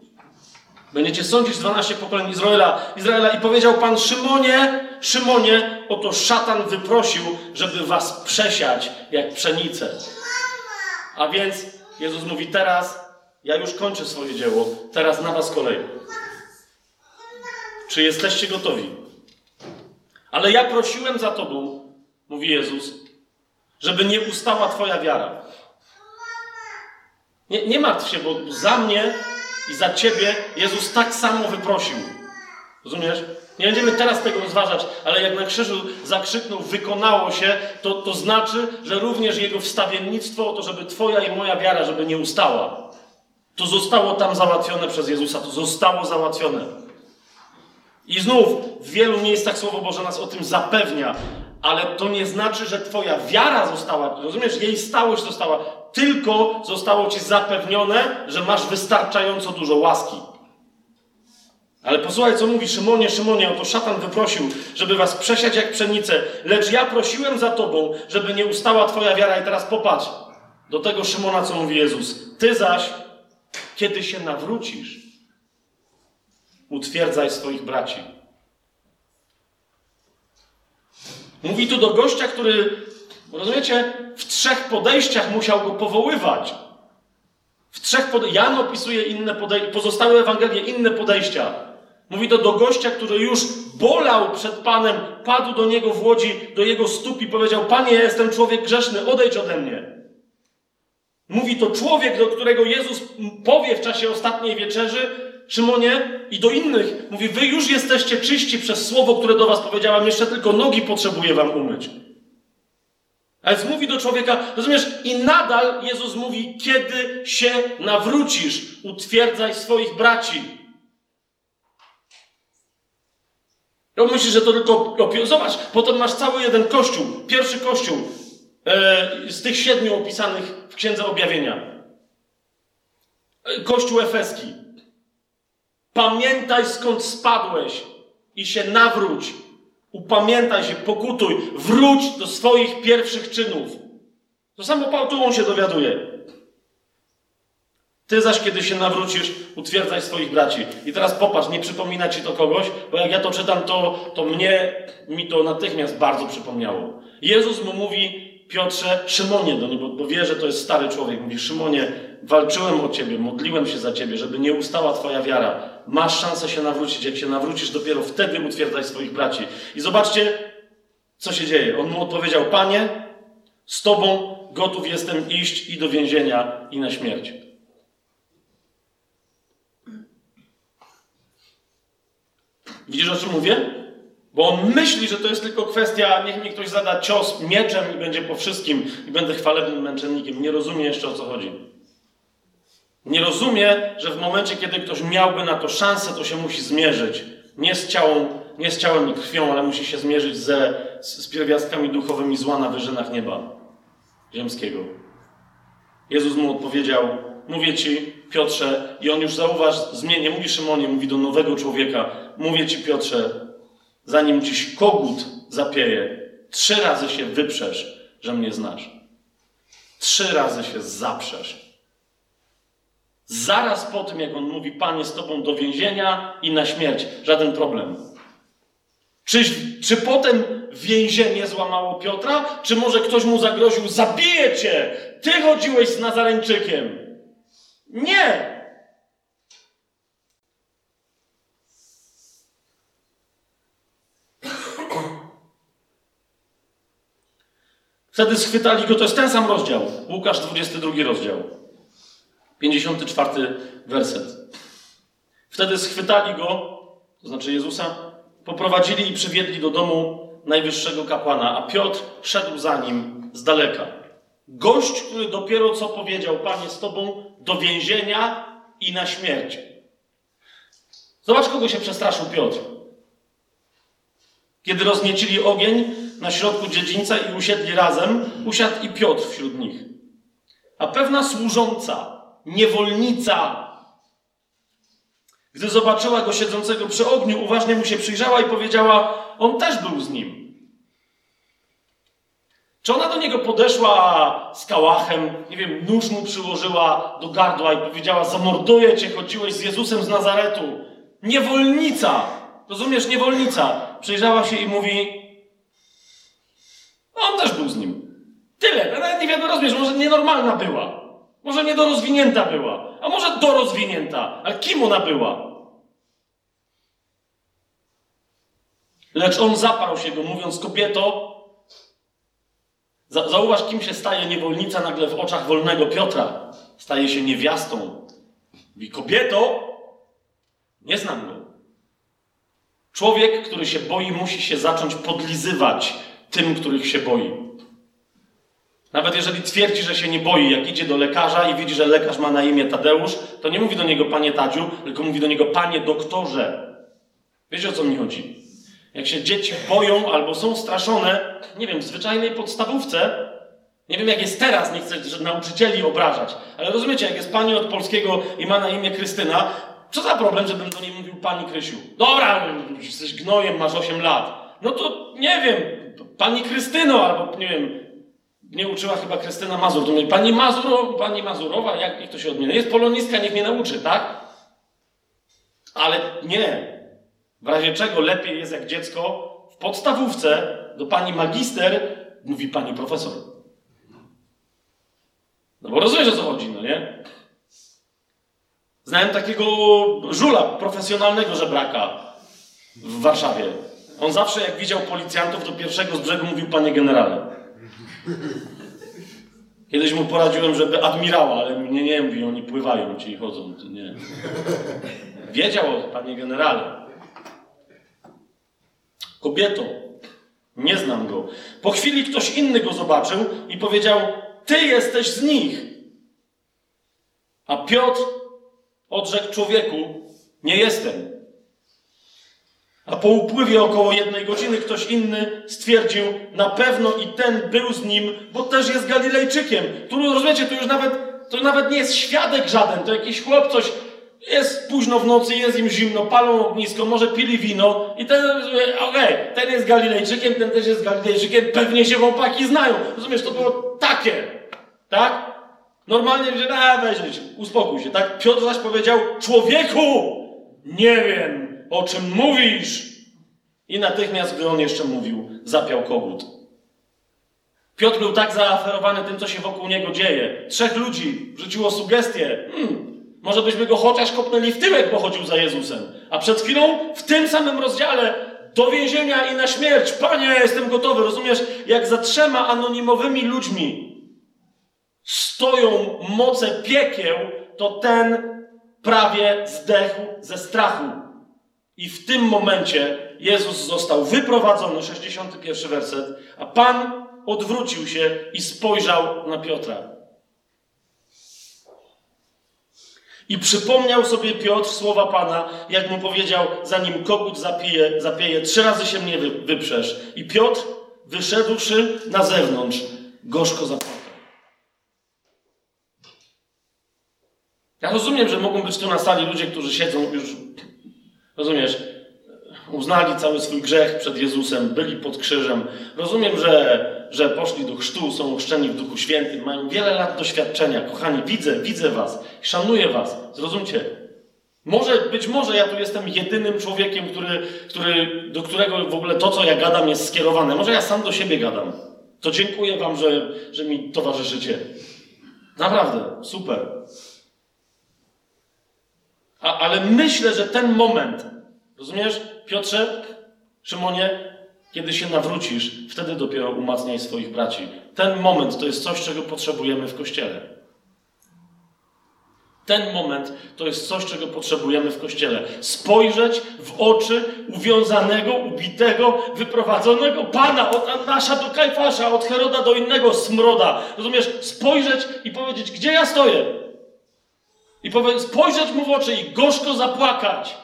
Będziecie sądzić 12 pokoleń Izraela, Izraela i powiedział Pan Szymonie, Szymonie, oto szatan wyprosił, żeby was przesiać jak pszenicę. A więc Jezus mówi teraz, ja już kończę swoje dzieło, teraz na was kolej. Czy jesteście gotowi? Ale ja prosiłem za tobą, mówi Jezus, żeby nie ustała twoja wiara. Nie, nie martw się, bo za mnie i za ciebie Jezus tak samo wyprosił. Rozumiesz? Nie będziemy teraz tego rozważać, ale jak na krzyżu zakrzyknął, wykonało się, to, to znaczy, że również Jego wstawiennictwo, to żeby Twoja i moja wiara, żeby nie ustała. To zostało tam załatwione przez Jezusa, to zostało załatwione. I znów w wielu miejscach Słowo Boże nas o tym zapewnia, ale to nie znaczy, że Twoja wiara została, rozumiesz, jej stałość została, tylko zostało Ci zapewnione, że masz wystarczająco dużo łaski. Ale posłuchaj, co mówi Szymonie, Szymonie, oto szatan wyprosił, żeby was przesiać jak pszenicę, lecz ja prosiłem za tobą, żeby nie ustała twoja wiara. I teraz popatrz do tego Szymona, co mówi Jezus. Ty zaś, kiedy się nawrócisz, utwierdzaj swoich braci. Mówi tu do gościa, który, rozumiecie, w trzech podejściach musiał go powoływać. W trzech podejściach. Jan opisuje inne podejścia, pozostałe Ewangelie inne podejścia. Mówi to do gościa, który już bolał przed Panem, padł do niego w łodzi, do jego stóp i powiedział: Panie, ja jestem człowiek grzeszny, odejdź ode mnie. Mówi to człowiek, do którego Jezus powie w czasie ostatniej wieczerzy, Szymonie, i do innych. Mówi: Wy już jesteście czyści przez słowo, które do Was powiedziałam, jeszcze tylko nogi potrzebuję Wam umyć. A więc mówi do człowieka, rozumiesz, i nadal Jezus mówi: Kiedy się nawrócisz, utwierdzaj swoich braci. On myśli, że to tylko Zobacz, potem masz cały jeden kościół, pierwszy kościół e, z tych siedmiu opisanych w Księdze Objawienia. E, kościół efeski. Pamiętaj skąd spadłeś i się nawróć. Upamiętaj się, pokutuj, wróć do swoich pierwszych czynów. To samo Pałtułą się dowiaduje. Ty zaś, kiedy się nawrócisz, utwierdzaj swoich braci. I teraz popatrz, nie przypomina ci to kogoś, bo jak ja to czytam, to, to mnie, mi to natychmiast bardzo przypomniało. Jezus mu mówi, Piotrze, Szymonie do niego, bo wie, że to jest stary człowiek. Mówi, Szymonie, walczyłem o ciebie, modliłem się za ciebie, żeby nie ustała twoja wiara. Masz szansę się nawrócić. Jak się nawrócisz, dopiero wtedy utwierdzaj swoich braci. I zobaczcie, co się dzieje. On mu odpowiedział, Panie, z tobą gotów jestem iść i do więzienia, i na śmierć. Widzisz, o czym mówię? Bo on myśli, że to jest tylko kwestia, niech mi ktoś zada cios mieczem i będzie po wszystkim i będę chwalebnym męczennikiem. Nie rozumie jeszcze o co chodzi. Nie rozumie, że w momencie, kiedy ktoś miałby na to szansę, to się musi zmierzyć. Nie z, ciałem, nie z ciałem i krwią, ale musi się zmierzyć ze, z, z pierwiastkami duchowymi zła na wyżynach nieba ziemskiego. Jezus mu odpowiedział, mówię ci, Piotrze, i on już zauważ, zmienia, mówi Szymonie, mówi do nowego człowieka, mówię ci, Piotrze, zanim dziś kogut zapieje, trzy razy się wyprzesz, że mnie znasz. Trzy razy się zaprzesz. Zaraz po tym, jak on mówi, Panie, z Tobą do więzienia i na śmierć, żaden problem. Czy, czy potem więzienie złamało Piotra? Czy może ktoś mu zagroził, zabiję cię, ty chodziłeś z Nazareńczykiem? Nie! Wtedy schwytali go, to jest ten sam rozdział. Łukasz 22 rozdział. 54 werset. Wtedy schwytali go to znaczy Jezusa, poprowadzili i przywiedli do domu najwyższego kapłana, a Piotr szedł za nim z daleka. Gość, który dopiero co powiedział, Panie, z Tobą do więzienia i na śmierć. Zobacz, kogo się przestraszył Piotr. Kiedy rozniecili ogień na środku dziedzińca i usiedli razem, usiadł i Piotr wśród nich. A pewna służąca, niewolnica, gdy zobaczyła go siedzącego przy ogniu, uważnie mu się przyjrzała i powiedziała: On też był z nim. Czy ona do niego podeszła z kałachem, nie wiem, nóż mu przyłożyła do gardła i powiedziała: Zamorduję cię, chodziłeś z Jezusem z Nazaretu. Niewolnica! Rozumiesz, niewolnica. Przyjrzała się i mówi: On też był z nim. Tyle. Nawet nie wiadomo, rozumiesz, może nienormalna była. Może niedorozwinięta była. A może dorozwinięta. Ale kim ona była? Lecz on zaparł się go, mówiąc: Kobieto, Zauważ, kim się staje niewolnica nagle w oczach wolnego Piotra. Staje się niewiastą. Mówi, kobieto, nie znam go. Człowiek, który się boi, musi się zacząć podlizywać tym, których się boi. Nawet jeżeli twierdzi, że się nie boi, jak idzie do lekarza i widzi, że lekarz ma na imię Tadeusz, to nie mówi do niego panie Tadziu, tylko mówi do niego panie doktorze. Wiecie o co mi chodzi? Jak się dzieci boją albo są straszone, nie wiem, w zwyczajnej podstawówce, nie wiem jak jest teraz, nie chcę nauczycieli obrażać, ale rozumiecie, jak jest pani od polskiego i ma na imię Krystyna, co za problem, żebym do niej mówił pani Krysiu? Dobra, jesteś gnojem, masz 8 lat. No to nie wiem, pani Krystyno, albo nie wiem, nie uczyła chyba Krystyna Mazur. To mówi, pani, Mazuro, pani Mazurowa, jak niech to się odmienia? Jest polonistka, niech mnie nauczy, tak? Ale nie, w razie czego lepiej jest, jak dziecko w podstawówce do pani magister mówi pani profesor. No bo rozumiesz o co chodzi, no nie? Znałem takiego żula, profesjonalnego żebraka w Warszawie. On zawsze, jak widział policjantów, do pierwszego z brzegu mówił panie generale. Kiedyś mu poradziłem, żeby admirała, ale nie, nie mówi, oni pływają ci chodzą. Nie. Wiedział, panie generale. Kobieto, nie znam go. Po chwili ktoś inny go zobaczył i powiedział: Ty jesteś z nich. A Piotr odrzekł człowieku: Nie jestem. A po upływie około jednej godziny ktoś inny stwierdził: Na pewno i ten był z nim, bo też jest Galilejczykiem. Tu rozumiecie, to już nawet, to nawet nie jest świadek żaden, to jakiś chłop coś jest późno w nocy, jest im zimno, palą ognisko, może pili wino i ten, okej, okay, ten jest Galilejczykiem, ten też jest Galilejczykiem, pewnie się chłopaki znają. Rozumiesz, to było takie, tak? Normalnie, że a weź, uspokój się, tak? Piotr zaś powiedział, człowieku, nie wiem, o czym mówisz. I natychmiast, gdy on jeszcze mówił, zapiał kogut. Piotr był tak zaaferowany tym, co się wokół niego dzieje. Trzech ludzi rzuciło sugestię. Hmm, może byśmy go chociaż kopnęli w tyłek, bo chodził za Jezusem. A przed chwilą w tym samym rozdziale do więzienia i na śmierć. Panie, jestem gotowy. Rozumiesz, jak za trzema anonimowymi ludźmi stoją moce piekieł, to ten prawie zdechł ze strachu. I w tym momencie Jezus został wyprowadzony, 61 werset, a Pan odwrócił się i spojrzał na Piotra. I przypomniał sobie Piotr słowa Pana, jak mu powiedział, zanim kogut zapije, zapieje, trzy razy się mnie wyprzesz. I Piotr, wyszedłszy na zewnątrz, gorzko zapłakał. Ja rozumiem, że mogą być tu na sali ludzie, którzy siedzą już, rozumiesz, uznali cały swój grzech przed Jezusem, byli pod krzyżem. Rozumiem, że, że poszli do chrztu, są ochrzczeni w Duchu Świętym, mają wiele lat doświadczenia. Kochani, widzę, widzę was, szanuję was, zrozumcie. Może, być może ja tu jestem jedynym człowiekiem, który, który, do którego w ogóle to, co ja gadam, jest skierowane. Może ja sam do siebie gadam. To dziękuję wam, że, że mi towarzyszycie. Naprawdę, super. A, ale myślę, że ten moment, rozumiesz, Piotrze, Szymonie, kiedy się nawrócisz, wtedy dopiero umacniaj swoich braci. Ten moment to jest coś, czego potrzebujemy w kościele. Ten moment to jest coś, czego potrzebujemy w kościele. Spojrzeć w oczy uwiązanego, ubitego, wyprowadzonego Pana od Annasza do Kajfasza, od Heroda do innego smroda. Rozumiesz? Spojrzeć i powiedzieć, gdzie ja stoję. I spojrzeć mu w oczy i gorzko zapłakać.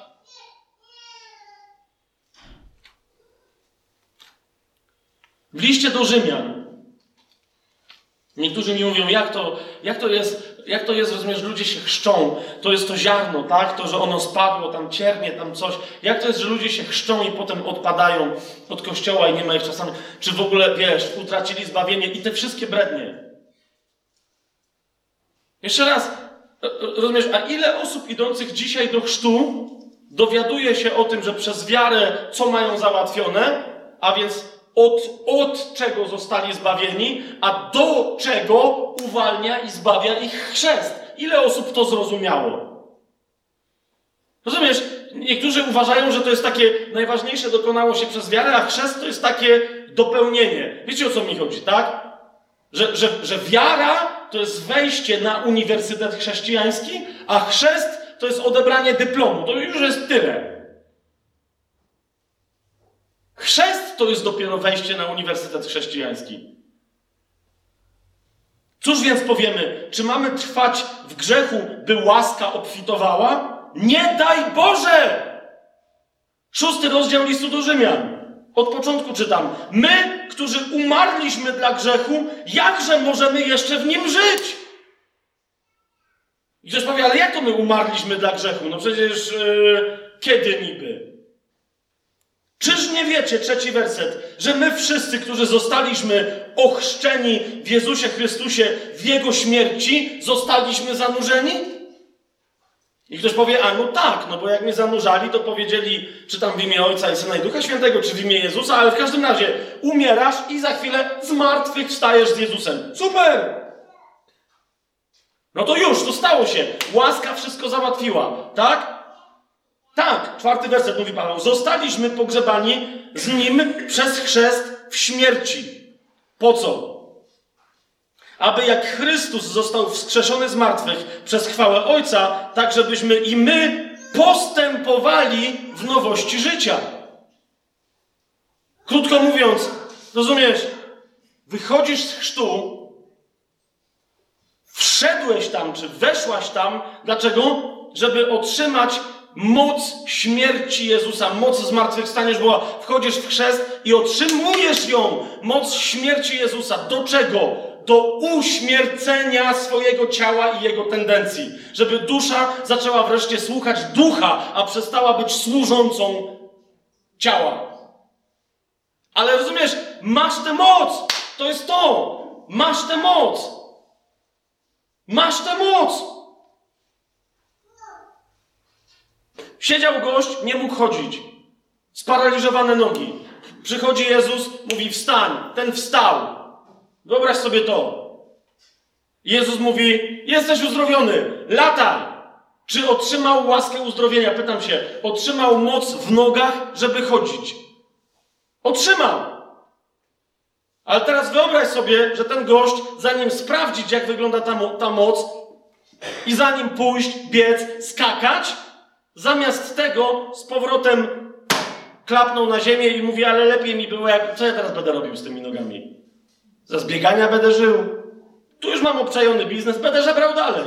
W liście do Rzymian. Niektórzy mi mówią, jak to, jak to jest, jak to jest, rozumiesz, ludzie się chrzczą, to jest to ziarno, tak? To, że ono spadło, tam ciernie, tam coś. Jak to jest, że ludzie się chrzczą i potem odpadają od kościoła i nie ma ich czasami, czy w ogóle, wiesz, utracili zbawienie i te wszystkie brednie. Jeszcze raz, rozumiesz, a ile osób idących dzisiaj do chrztu dowiaduje się o tym, że przez wiarę co mają załatwione, a więc od, od czego zostali zbawieni, a do czego uwalnia i zbawia ich chrzest. Ile osób to zrozumiało? Rozumiesz? Niektórzy uważają, że to jest takie najważniejsze dokonało się przez wiarę, a chrzest to jest takie dopełnienie. Wiecie o co mi chodzi, tak? Że, że, że wiara to jest wejście na uniwersytet chrześcijański, a chrzest to jest odebranie dyplomu. To już jest tyle. Chrzest to jest dopiero wejście na Uniwersytet Chrześcijański. Cóż więc powiemy? Czy mamy trwać w grzechu, by łaska obfitowała? Nie daj Boże! Szósty rozdział listu do Rzymian. Od początku czytam. My, którzy umarliśmy dla grzechu, jakże możemy jeszcze w nim żyć? I ktoś powie, ale jak to my umarliśmy dla grzechu? No przecież yy, kiedy niby? Czyż nie wiecie, trzeci werset, że my wszyscy, którzy zostaliśmy ochrzczeni w Jezusie Chrystusie, w Jego śmierci, zostaliśmy zanurzeni? I ktoś powie, a no tak, no bo jak mnie zanurzali, to powiedzieli, czy tam w imię Ojca i Syna i Ducha Świętego, czy w imię Jezusa, ale w każdym razie umierasz i za chwilę z martwych wstajesz z Jezusem. Super! No to już, to stało się. Łaska wszystko załatwiła, tak? Tak, czwarty werset mówi Paweł. Zostaliśmy pogrzebani z nim przez chrzest w śmierci. Po co? Aby jak Chrystus został wskrzeszony z martwych przez chwałę Ojca, tak żebyśmy i my postępowali w nowości życia. Krótko mówiąc, rozumiesz, wychodzisz z chrztu, wszedłeś tam, czy weszłaś tam, dlaczego? Żeby otrzymać moc śmierci Jezusa, moc zmartwychwstania już była. Wchodzisz w chrzest i otrzymujesz ją, moc śmierci Jezusa. Do czego? Do uśmiercenia swojego ciała i jego tendencji. Żeby dusza zaczęła wreszcie słuchać ducha, a przestała być służącą ciała. Ale rozumiesz, masz tę moc! To jest to! Masz tę moc! Masz tę moc! Siedział gość, nie mógł chodzić. Sparaliżowane nogi. Przychodzi Jezus, mówi wstań. Ten wstał. Wyobraź sobie to. Jezus mówi, jesteś uzdrowiony, lataj. Czy otrzymał łaskę uzdrowienia? Pytam się, otrzymał moc w nogach, żeby chodzić? Otrzymał. Ale teraz wyobraź sobie, że ten gość, zanim sprawdzić, jak wygląda ta, ta moc, i zanim pójść, biec, skakać, Zamiast tego z powrotem klapnął na ziemię i mówi, ale lepiej mi było, jak... co ja teraz będę robił z tymi nogami? Za zbiegania będę żył. Tu już mam obczajony biznes, będę żebrał dalej.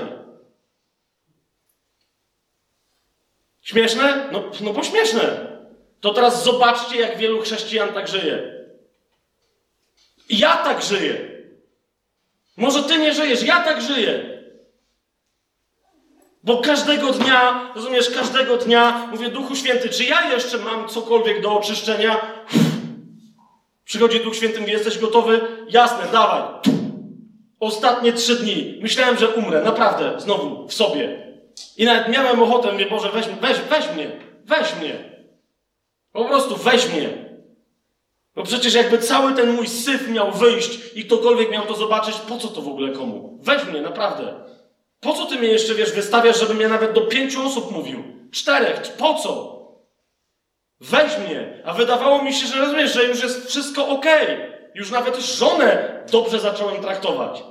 Śmieszne? No, no bo śmieszne. To teraz zobaczcie, jak wielu chrześcijan tak żyje. ja tak żyję. Może ty nie żyjesz, ja tak żyję. Bo każdego dnia, rozumiesz, każdego dnia mówię, Duchu Święty, czy ja jeszcze mam cokolwiek do oczyszczenia? Przychodzi Duch Święty, mówi, jesteś gotowy? Jasne, dawaj. Ostatnie trzy dni. Myślałem, że umrę, naprawdę, znowu, w sobie. I nawet miałem ochotę, mówię, Boże, weź, weź, weź mnie, weź mnie. Po prostu weź mnie. Bo przecież jakby cały ten mój syf miał wyjść i ktokolwiek miał to zobaczyć, po co to w ogóle komu? Weź mnie, naprawdę. Po co ty mnie jeszcze, wiesz, wystawiasz, żebym ja nawet do pięciu osób mówił? Czterech. Po co? Weź mnie. A wydawało mi się, że rozumiesz, że już jest wszystko ok. Już nawet żonę dobrze zacząłem traktować.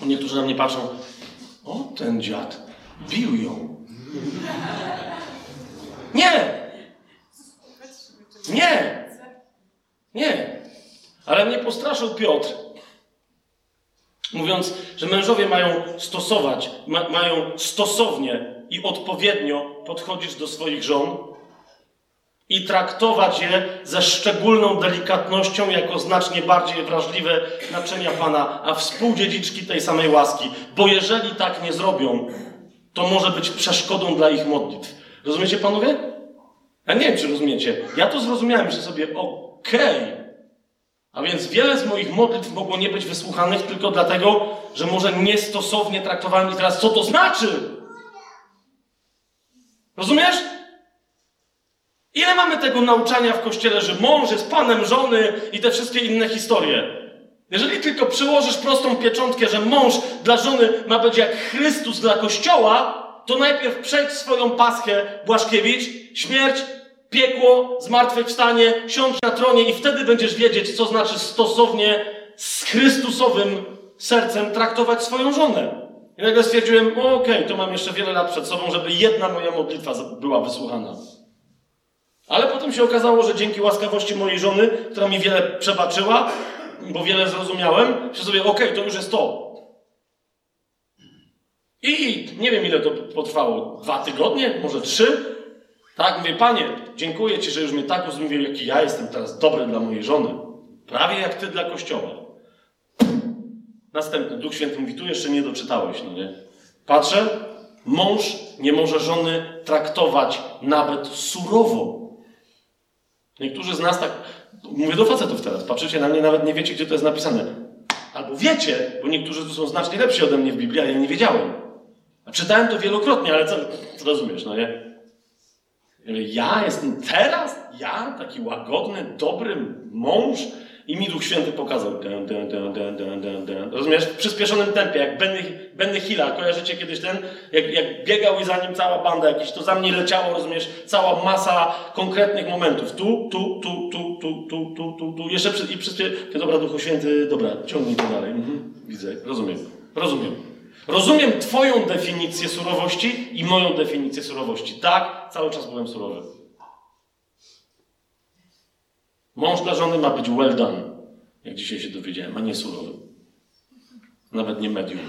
Niektórzy na mnie patrzą, o ten dziad, bił ją. Nie! Nie! Nie! Ale mnie postraszył Piotr, mówiąc, że mężowie mają stosować, ma, mają stosownie i odpowiednio podchodzić do swoich żon i traktować je ze szczególną delikatnością jako znacznie bardziej wrażliwe naczynia Pana, a współdziedziczki tej samej łaski. Bo jeżeli tak nie zrobią, to może być przeszkodą dla ich modlitw. Rozumiecie, panowie? Ja nie wiem, czy rozumiecie. Ja to zrozumiałem, że sobie okej. Okay. A więc wiele z moich modlitw mogło nie być wysłuchanych tylko dlatego, że może niestosownie traktowałem i teraz co to znaczy? Rozumiesz? Ile mamy tego nauczania w kościele, że mąż jest panem żony i te wszystkie inne historie? Jeżeli tylko przyłożysz prostą pieczątkę, że mąż dla żony ma być jak Chrystus dla kościoła, to najpierw przejdź swoją paskę, Błaszkiewicz, śmierć, piekło, zmartwychwstanie, siądź na tronie i wtedy będziesz wiedzieć, co znaczy stosownie z Chrystusowym sercem traktować swoją żonę. I nagle stwierdziłem, okej, okay, to mam jeszcze wiele lat przed sobą, żeby jedna moja modlitwa była wysłuchana. Ale potem się okazało, że dzięki łaskawości mojej żony, która mi wiele przebaczyła, bo wiele zrozumiałem, się sobie, okej, okay, to już jest to. I nie wiem, ile to potrwało. Dwa tygodnie, może trzy. Tak, mówię, panie, dziękuję ci, że już mnie tak uzumiał, jaki ja jestem teraz dobry dla mojej żony. Prawie jak ty dla kościoła. Następny, Duch Święty mówi, tu jeszcze nie doczytałeś, no nie? Patrzę, mąż nie może żony traktować nawet surowo. Niektórzy z nas tak, mówię do facetów teraz, patrzycie na mnie, nawet nie wiecie, gdzie to jest napisane. Albo wiecie, bo niektórzy tu są znacznie lepsi ode mnie w Biblii, a ja nie wiedziałem. A czytałem to wielokrotnie, ale co, rozumiesz, no nie? Ja jestem teraz, ja, taki łagodny, dobry mąż, i mi Duch Święty pokazał. Dun, dun, dun, dun, dun, dun, dun. Rozumiesz? W przyspieszonym tempie, jak Benny, Benny Hilla. Kojarzycie kiedyś ten? Jak, jak biegał i za nim cała banda jakiś, to za mnie leciało, rozumiesz? Cała masa konkretnych momentów. Tu, tu, tu, tu, tu, tu, tu, tu, tu. Jeszcze przy, i przyspie... Dobra, Duchu Święty, dobra, ciągnij to dalej. Mhm. Widzę, rozumiem. Rozumiem. Rozumiem Twoją definicję surowości i moją definicję surowości. Tak, cały czas byłem surowy. Mąż dla żony ma być well done, jak dzisiaj się dowiedziałem, a nie surowy. Nawet nie medium.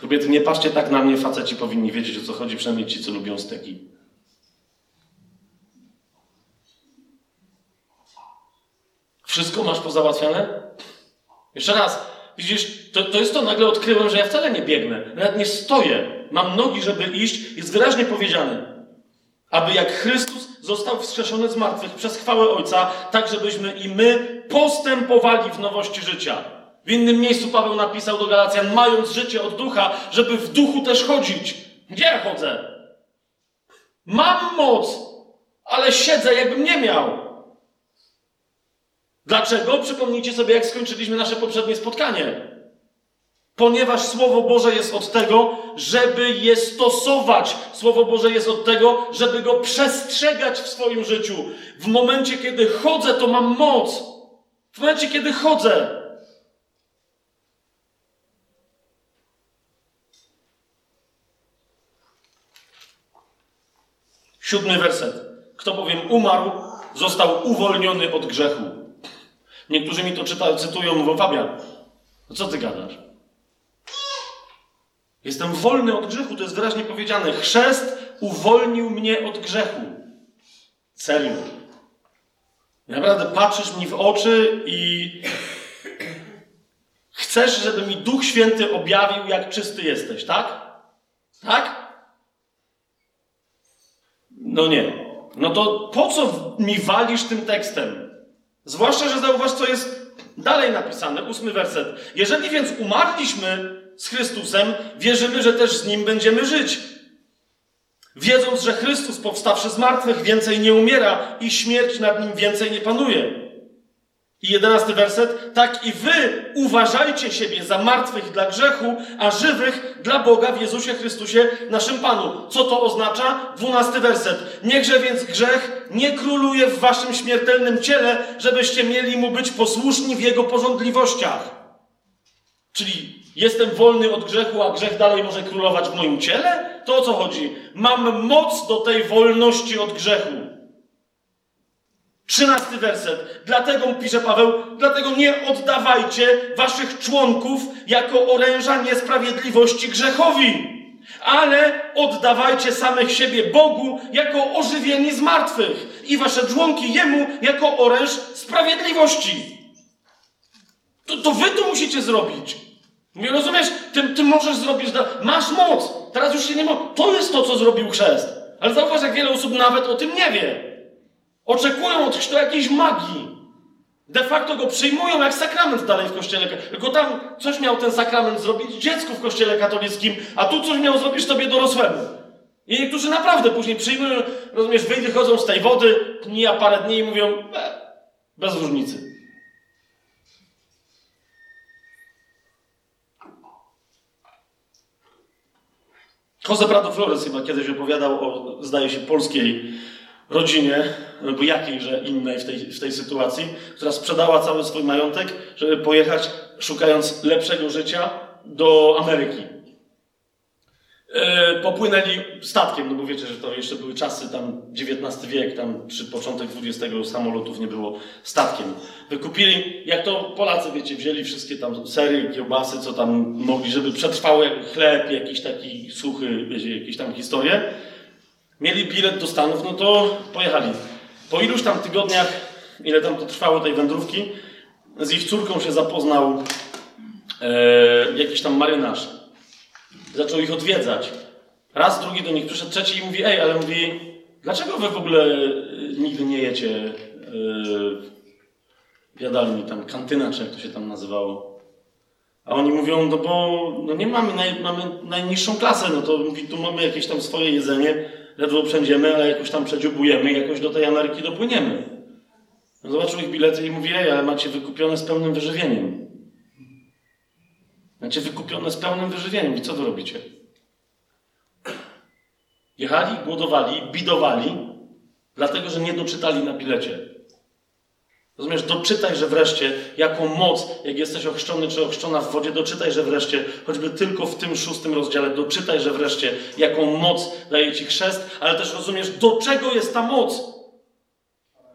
Kobiety, nie patrzcie tak na mnie, faceci powinni wiedzieć o co chodzi, przynajmniej ci, co lubią steki. Wszystko masz pozałatwiane? Jeszcze raz, widzisz, to, to jest to, nagle odkryłem, że ja wcale nie biegnę, nawet nie stoję. Mam nogi, żeby iść, jest wyraźnie powiedziane. Aby jak Chrystus został wskrzeszony z martwych przez chwałę Ojca, tak żebyśmy i my postępowali w nowości życia. W innym miejscu Paweł napisał do Galacjan, mając życie od ducha, żeby w duchu też chodzić. Gdzie ja chodzę? Mam moc, ale siedzę, jakbym nie miał. Dlaczego? Przypomnijcie sobie, jak skończyliśmy nasze poprzednie spotkanie. Ponieważ Słowo Boże jest od tego, żeby je stosować. Słowo Boże jest od tego, żeby go przestrzegać w swoim życiu. W momencie, kiedy chodzę, to mam moc. W momencie, kiedy chodzę. Siódmy werset. Kto bowiem umarł, został uwolniony od grzechu. Niektórzy mi to czytają, cytują, mówią, Fabian, no co ty gadasz? Jestem wolny od grzechu, to jest wyraźnie powiedziane. Chrzest uwolnił mnie od grzechu. Serio. Naprawdę patrzysz mi w oczy i chcesz, żeby mi Duch Święty objawił, jak czysty jesteś, tak? Tak? No nie. No to po co mi walisz tym tekstem? Zwłaszcza, że zauważ, co jest dalej napisane, ósmy werset. Jeżeli więc umarliśmy z Chrystusem, wierzymy, że też z Nim będziemy żyć. Wiedząc, że Chrystus powstawszy z martwych więcej nie umiera i śmierć nad Nim więcej nie panuje. I jedenasty werset. Tak i wy uważajcie siebie za martwych dla grzechu, a żywych dla Boga w Jezusie Chrystusie, naszym Panu. Co to oznacza? Dwunasty werset. Niechże więc grzech nie króluje w waszym śmiertelnym ciele, żebyście mieli mu być posłuszni w jego porządliwościach. Czyli Jestem wolny od grzechu, a grzech dalej może królować w moim ciele? To o co chodzi? Mam moc do tej wolności od grzechu. Trzynasty werset. Dlatego pisze Paweł, dlatego nie oddawajcie waszych członków jako oręża niesprawiedliwości grzechowi, ale oddawajcie samych siebie Bogu jako ożywieni z martwych i wasze członki Jemu jako oręż sprawiedliwości. To, to wy to musicie zrobić. Nie rozumiesz? Ty, ty możesz zrobić, masz moc. Teraz już się nie ma. To jest to, co zrobił chrzest. Ale zauważ, jak wiele osób nawet o tym nie wie. Oczekują od chrztu jakiejś magii. De facto go przyjmują jak sakrament dalej w kościele. Tylko tam coś miał ten sakrament zrobić dziecku w kościele katolickim, a tu coś miał zrobić tobie dorosłemu. I niektórzy naprawdę później przyjmują, rozumiesz, wychodzą z tej wody, mija parę dni i mówią, e, bez różnicy. Jose Flores chyba kiedyś opowiadał o, zdaje się, polskiej rodzinie, albo jakiejże innej w tej, w tej sytuacji, która sprzedała cały swój majątek, żeby pojechać, szukając lepszego życia, do Ameryki. E, popłynęli statkiem, no bo wiecie, że to jeszcze były czasy, tam XIX wiek, tam przy początek XX samolotów nie było statkiem. Wykupili, jak to Polacy, wiecie, wzięli wszystkie tam sery, kiełbasy, co tam mogli, żeby przetrwało jak chleb, jakiś taki suchy, wiecie, jakieś tam historie. Mieli bilet do Stanów, no to pojechali. Po iluś tam tygodniach, ile tam to trwało tej wędrówki, z ich córką się zapoznał e, jakiś tam marynarz Zaczął ich odwiedzać. Raz, drugi do nich przyszedł, trzeci i mówi, ej, ale mówi, dlaczego wy w ogóle y, nigdy nie jecie yy, jadalni tam, kantyna, czy jak to się tam nazywało? A oni mówią, no bo no nie mamy, naj, mamy najniższą klasę, no to mówi, tu mamy jakieś tam swoje jedzenie, ledwo przędziemy, ale jakoś tam przedziubujemy i jakoś do tej Ameryki dopłyniemy. No zobaczył ich bilety i mówi, ej, ale macie wykupione z pełnym wyżywieniem. Macie wykupione z pełnym wyżywieniem. I co wy robicie? Jechali, głodowali, bidowali, dlatego że nie doczytali na bilecie. Rozumiesz, doczytaj, że wreszcie, jaką moc, jak jesteś ochrzczony czy ochrzczona w wodzie, doczytaj, że wreszcie, choćby tylko w tym szóstym rozdziale, doczytaj, że wreszcie, jaką moc daje ci chrzest, ale też rozumiesz, do czego jest ta moc.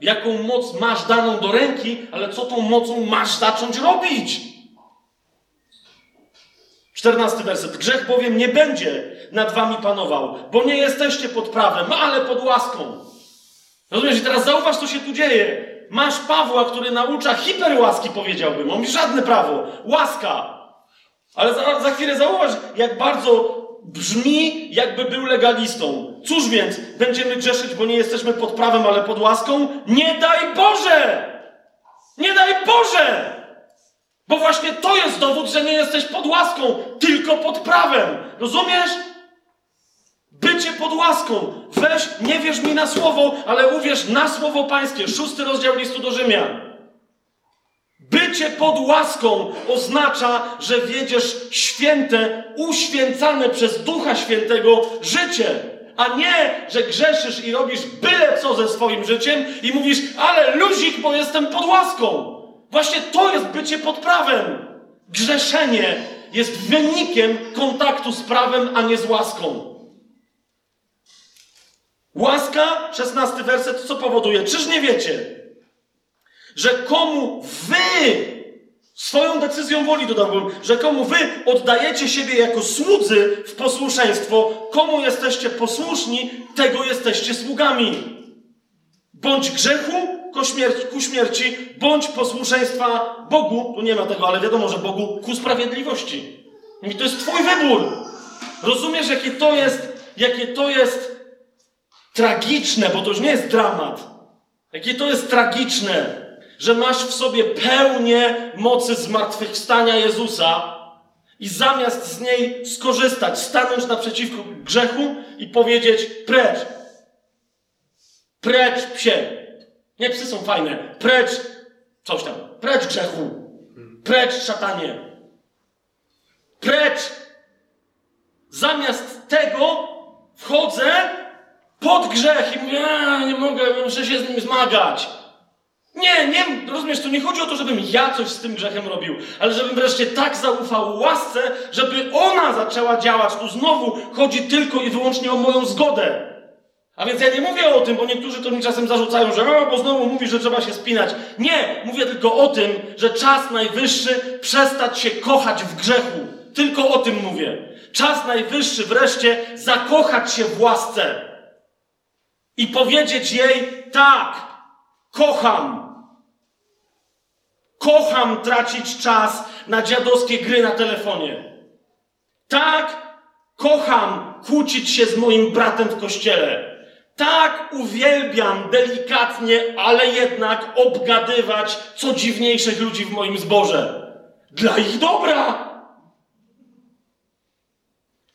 Jaką moc masz daną do ręki, ale co tą mocą masz zacząć robić. Czternasty werset. Grzech bowiem nie będzie nad wami panował, bo nie jesteście pod prawem, ale pod łaską. Rozumiesz? I teraz zauważ, co się tu dzieje. Masz Pawła, który naucza hiperłaski, powiedziałbym. On mówi żadne prawo. Łaska. Ale za, za chwilę zauważ, jak bardzo brzmi, jakby był legalistą. Cóż więc, będziemy grzeszyć, bo nie jesteśmy pod prawem, ale pod łaską? Nie daj Boże! Nie daj Boże! Bo właśnie to jest dowód, że nie jesteś pod łaską, tylko pod prawem. Rozumiesz? Bycie pod łaską. Weź, nie wierz mi na słowo, ale uwierz na słowo pańskie. Szósty rozdział listu do Rzymian. Bycie pod łaską oznacza, że wiedziesz święte, uświęcane przez Ducha Świętego życie. A nie, że grzeszysz i robisz byle co ze swoim życiem i mówisz, ale luzik, bo jestem pod łaską. Właśnie to jest bycie pod prawem. Grzeszenie jest wynikiem kontaktu z prawem, a nie z łaską. Łaska, szesnasty werset, co powoduje? Czyż nie wiecie, że komu wy, swoją decyzją woli dodałbym, że komu wy oddajecie siebie jako słudzy w posłuszeństwo, komu jesteście posłuszni, tego jesteście sługami. Bądź grzechu, ku śmierci, ku śmierci, bądź posłuszeństwa Bogu, tu nie ma tego, ale wiadomo, że Bogu, ku sprawiedliwości. I to jest Twój wybór. Rozumiesz, jakie to jest, jakie to jest tragiczne, bo to już nie jest dramat. Jakie to jest tragiczne, że masz w sobie pełnię mocy zmartwychwstania Jezusa i zamiast z niej skorzystać, stanąć naprzeciwko grzechu i powiedzieć precz. Precz psie. Nie, psy są fajne. Precz coś tam. Precz grzechu. Precz szatanie. Precz. Zamiast tego wchodzę pod grzech i mówię, nie mogę, muszę się z nim zmagać. Nie, nie, rozumiesz, to nie chodzi o to, żebym ja coś z tym grzechem robił, ale żebym wreszcie tak zaufał łasce, żeby ona zaczęła działać. Tu znowu chodzi tylko i wyłącznie o moją zgodę. A więc ja nie mówię o tym, bo niektórzy to mi czasem zarzucają, że o, bo znowu mówi, że trzeba się spinać. Nie, mówię tylko o tym, że czas najwyższy przestać się kochać w grzechu. Tylko o tym mówię. Czas najwyższy wreszcie zakochać się w łasce i powiedzieć jej tak, kocham. Kocham tracić czas na dziadowskie gry na telefonie. Tak, kocham kłócić się z moim bratem w kościele. Tak uwielbiam delikatnie, ale jednak obgadywać co dziwniejszych ludzi w moim zborze. Dla ich dobra.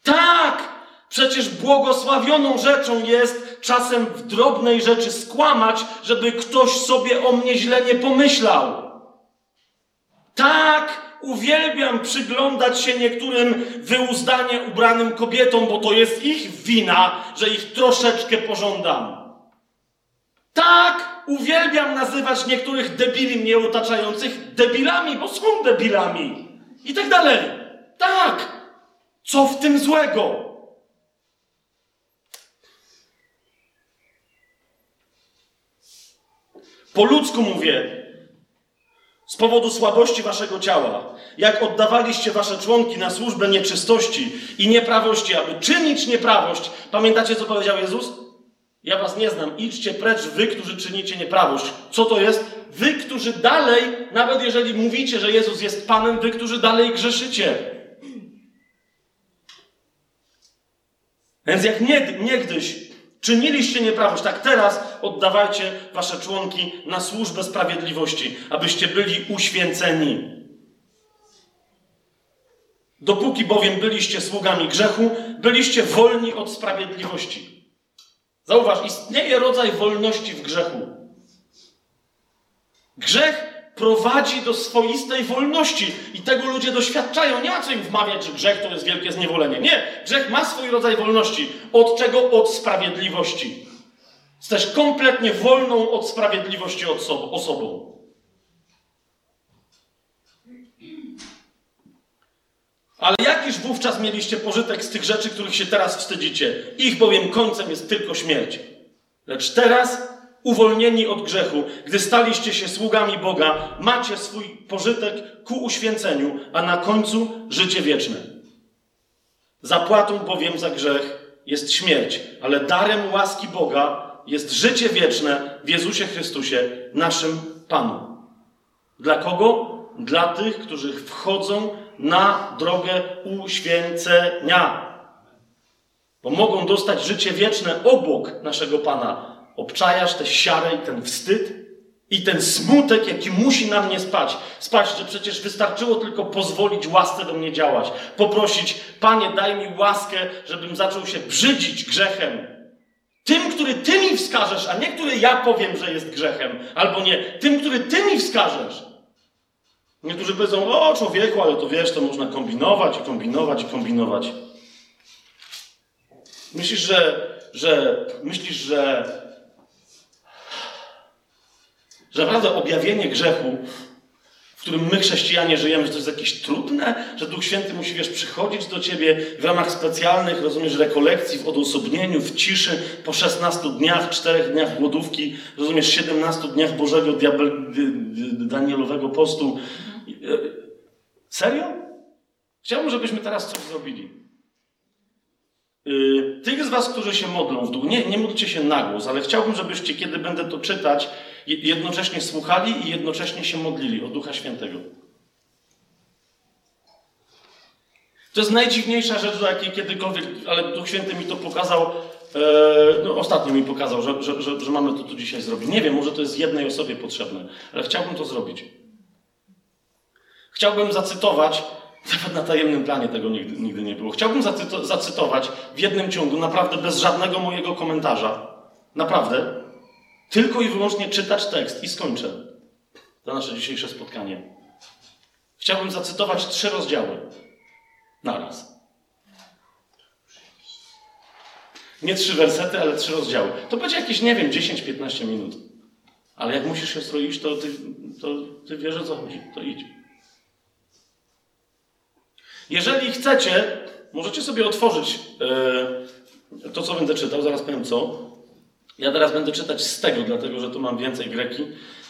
Tak! Przecież błogosławioną rzeczą jest czasem w drobnej rzeczy skłamać, żeby ktoś sobie o mnie źle nie pomyślał. Tak! Uwielbiam przyglądać się niektórym wyuzdanie ubranym kobietom, bo to jest ich wina, że ich troszeczkę pożądam. Tak! Uwielbiam nazywać niektórych debili mnie otaczających debilami, bo są debilami. I tak dalej. Tak! Co w tym złego? Po ludzku mówię, z powodu słabości waszego ciała, jak oddawaliście wasze członki na służbę nieczystości i nieprawości, aby czynić nieprawość. Pamiętacie, co powiedział Jezus? Ja was nie znam. Idźcie precz, wy, którzy czynicie nieprawość. Co to jest? Wy, którzy dalej, nawet jeżeli mówicie, że Jezus jest Panem, wy, którzy dalej grzeszycie. Więc jak niegdyś czyniliście nieprawość, tak teraz oddawajcie wasze członki na służbę sprawiedliwości, abyście byli uświęceni. Dopóki bowiem byliście sługami grzechu, byliście wolni od sprawiedliwości. Zauważ, istnieje rodzaj wolności w grzechu. Grzech prowadzi do swoistej wolności i tego ludzie doświadczają. Nie ma co im wmawiać, że grzech to jest wielkie zniewolenie. Nie, grzech ma swój rodzaj wolności. Od czego? Od sprawiedliwości. Jest też kompletnie wolną od sprawiedliwości osobą. Ale jakiż wówczas mieliście pożytek z tych rzeczy, których się teraz wstydzicie? Ich bowiem końcem jest tylko śmierć. Lecz teraz uwolnieni od grzechu, gdy staliście się sługami Boga, macie swój pożytek ku uświęceniu, a na końcu życie wieczne. Zapłatą bowiem za grzech jest śmierć, ale darem łaski Boga jest życie wieczne w Jezusie Chrystusie, naszym Panu. Dla kogo? Dla tych, którzy wchodzą na drogę uświęcenia. Bo mogą dostać życie wieczne obok naszego Pana, obczajasz tę siarę i ten wstyd i ten smutek, jaki musi na mnie spać. Spać, że przecież wystarczyło tylko pozwolić łasce do mnie działać. Poprosić, Panie, daj mi łaskę, żebym zaczął się brzydzić grzechem. Tym, który Ty mi wskażesz, a nie który ja powiem, że jest grzechem. Albo nie, tym, który Ty mi wskażesz. Niektórzy powiedzą, o człowieku, ale to wiesz, to można kombinować i kombinować i kombinować. Myślisz, że, że myślisz, że że naprawdę objawienie grzechu, w którym my chrześcijanie żyjemy, że to jest jakieś trudne, że Duch Święty musi, wiesz, przychodzić do ciebie w ramach specjalnych, rozumiesz, rekolekcji, w odosobnieniu, w ciszy, po 16 dniach, 4 dniach głodówki, rozumiesz, 17 dniach Bożego Diabel, Danielowego postu. Serio? Chciałbym, żebyśmy teraz coś zrobili. Y, tych z Was, którzy się modlą w dół, nie, nie módlcie się na głos, ale chciałbym, żebyście, kiedy będę to czytać, jednocześnie słuchali i jednocześnie się modlili o Ducha Świętego. To jest najdziwniejsza rzecz, do jakiej kiedykolwiek, ale Duch Święty mi to pokazał, e, no ostatnio mi pokazał, że, że, że, że mamy to tu dzisiaj zrobić. Nie wiem, może to jest jednej osobie potrzebne, ale chciałbym to zrobić. Chciałbym zacytować nawet na tajemnym planie tego nigdy, nigdy nie było. Chciałbym zacyto, zacytować w jednym ciągu, naprawdę bez żadnego mojego komentarza, naprawdę, tylko i wyłącznie czytać tekst i skończę to nasze dzisiejsze spotkanie. Chciałbym zacytować trzy rozdziały naraz. Nie trzy wersety, ale trzy rozdziały. To będzie jakieś, nie wiem, 10-15 minut. Ale jak musisz się stroić, to ty to ty wiesz o co chodzi, to idź. Jeżeli chcecie, możecie sobie otworzyć e, to, co będę czytał, zaraz powiem co. Ja teraz będę czytać z tego, dlatego że tu mam więcej greki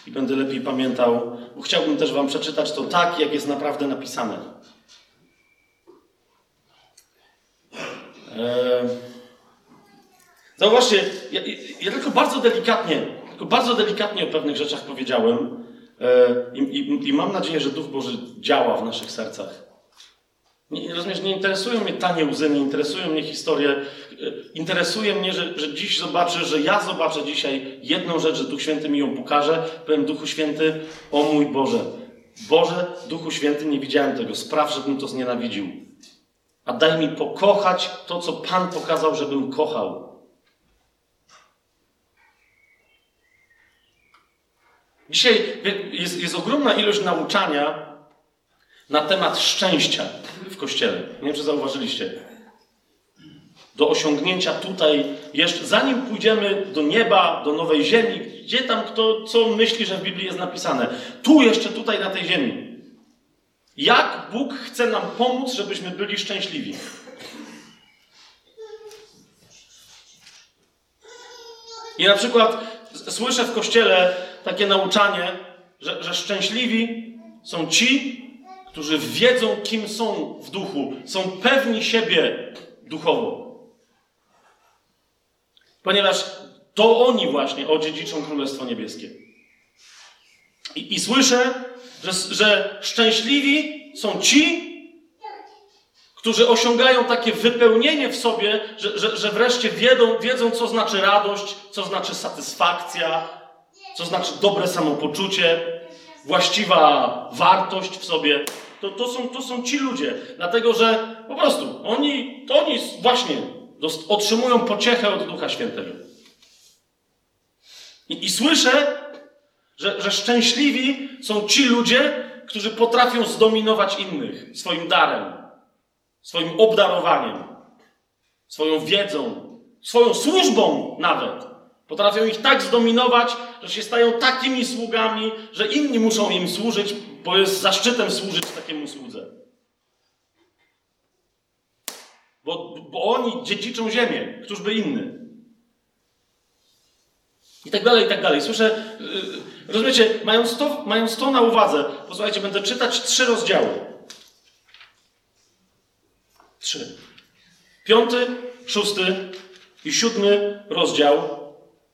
i będę lepiej pamiętał, chciałbym też wam przeczytać to tak, jak jest naprawdę napisane. E, zauważcie, ja, ja, tylko bardzo delikatnie, tylko bardzo delikatnie o pewnych rzeczach powiedziałem e, i, i, i mam nadzieję, że Duch Boży działa w naszych sercach. Nie, rozumiesz, nie interesują mnie tanie łzy, nie interesują mnie historie. Interesuje mnie, że, że dziś zobaczę, że ja zobaczę dzisiaj jedną rzecz, że Duch Święty mi ją pokaże. Powiem Duchu Święty, o mój Boże. Boże, Duchu Święty, nie widziałem tego. Spraw, żebym to znienawidził. A daj mi pokochać to, co Pan pokazał, żebym kochał. Dzisiaj jest, jest ogromna ilość nauczania na temat szczęścia kościele. Nie wiem, czy zauważyliście. Do osiągnięcia tutaj, jeszcze zanim pójdziemy do nieba, do nowej ziemi, gdzie tam kto, co myśli, że w Biblii jest napisane. Tu jeszcze, tutaj na tej ziemi. Jak Bóg chce nam pomóc, żebyśmy byli szczęśliwi? I na przykład słyszę w kościele takie nauczanie, że, że szczęśliwi są ci, którzy wiedzą, kim są w duchu, są pewni siebie duchowo. Ponieważ to oni właśnie odziedziczą Królestwo Niebieskie. I, i słyszę, że, że szczęśliwi są ci, którzy osiągają takie wypełnienie w sobie, że, że, że wreszcie wiedzą, wiedzą, co znaczy radość, co znaczy satysfakcja, co znaczy dobre samopoczucie, właściwa wartość w sobie to, to, są, to są ci ludzie. Dlatego, że po prostu oni, to oni właśnie otrzymują pociechę od Ducha Świętego. I, i słyszę, że, że szczęśliwi są ci ludzie, którzy potrafią zdominować innych swoim darem, swoim obdarowaniem, swoją wiedzą, swoją służbą nawet. Potrafią ich tak zdominować, że się stają takimi sługami, że inni muszą im służyć, bo jest zaszczytem służyć takiemu słudze. Bo, bo oni dziedziczą ziemię, któż by inny. I tak dalej, i tak dalej. Słyszę, yy, rozumiecie, mając to, mając to na uwadze, posłuchajcie, będę czytać trzy rozdziały. Trzy. Piąty, szósty i siódmy rozdział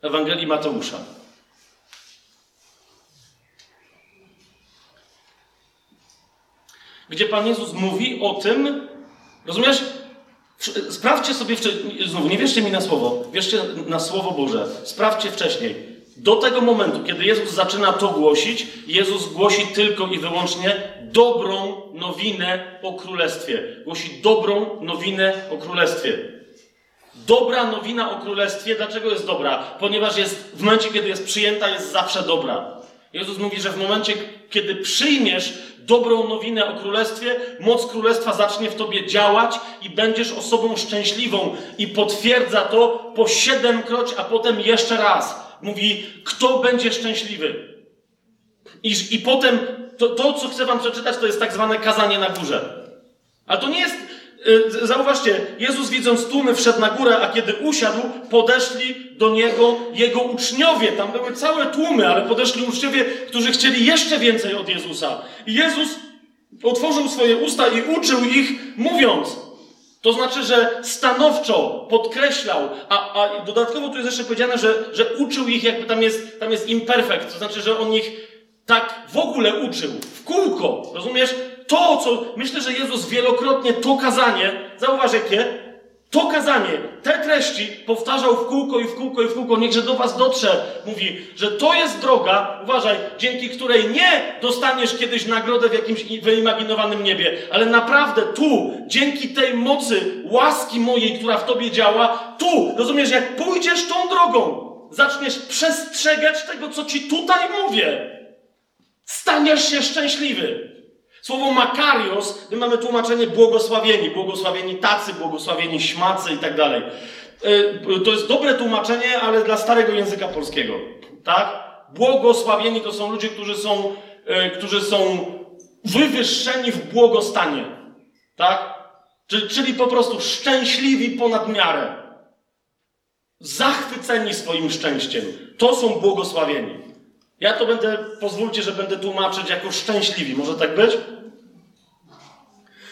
Ewangelii Mateusza. gdzie Pan Jezus mówi o tym, rozumiesz? Sprawdźcie sobie, znowu, nie wierzcie mi na słowo, wierzcie na Słowo Boże. Sprawdźcie wcześniej. Do tego momentu, kiedy Jezus zaczyna to głosić, Jezus głosi tylko i wyłącznie dobrą nowinę o Królestwie. Głosi dobrą nowinę o Królestwie. Dobra nowina o Królestwie, dlaczego jest dobra? Ponieważ jest, w momencie, kiedy jest przyjęta, jest zawsze dobra. Jezus mówi, że w momencie, kiedy przyjmiesz dobrą nowinę o królestwie, moc królestwa zacznie w tobie działać i będziesz osobą szczęśliwą. I potwierdza to po siedemkroć, a potem jeszcze raz. Mówi, kto będzie szczęśliwy. I, i potem to, to, co chcę wam przeczytać, to jest tak zwane kazanie na górze. Ale to nie jest zauważcie, Jezus widząc tłumy wszedł na górę, a kiedy usiadł, podeszli do Niego Jego uczniowie. Tam były całe tłumy, ale podeszli uczniowie, którzy chcieli jeszcze więcej od Jezusa. I Jezus otworzył swoje usta i uczył ich, mówiąc. To znaczy, że stanowczo podkreślał, a, a dodatkowo tu jest jeszcze powiedziane, że, że uczył ich, jakby tam jest, tam jest imperfekt. To znaczy, że on ich tak w ogóle uczył, w kółko. Rozumiesz? To, co myślę, że Jezus wielokrotnie to kazanie, zauważ jakie, to kazanie, te treści powtarzał w kółko i w kółko i w kółko. Niechże do was dotrze. Mówi, że to jest droga, uważaj, dzięki której nie dostaniesz kiedyś nagrodę w jakimś wyimaginowanym niebie, ale naprawdę tu, dzięki tej mocy, łaski mojej, która w tobie działa, tu, rozumiesz, jak pójdziesz tą drogą, zaczniesz przestrzegać tego, co ci tutaj mówię, staniesz się szczęśliwy. Słowo makarios, my mamy tłumaczenie błogosławieni, błogosławieni tacy, błogosławieni śmacy i tak dalej. E, to jest dobre tłumaczenie, ale dla starego języka polskiego. Tak? błogosławieni to są ludzie, którzy są, e, którzy są wywyższeni w błogostanie. Tak? Czyli, czyli po prostu szczęśliwi ponad miarę. Zachwyceni swoim szczęściem. To są błogosławieni. Ja to będę, pozwólcie, że będę tłumaczyć jako szczęśliwi. Może tak być?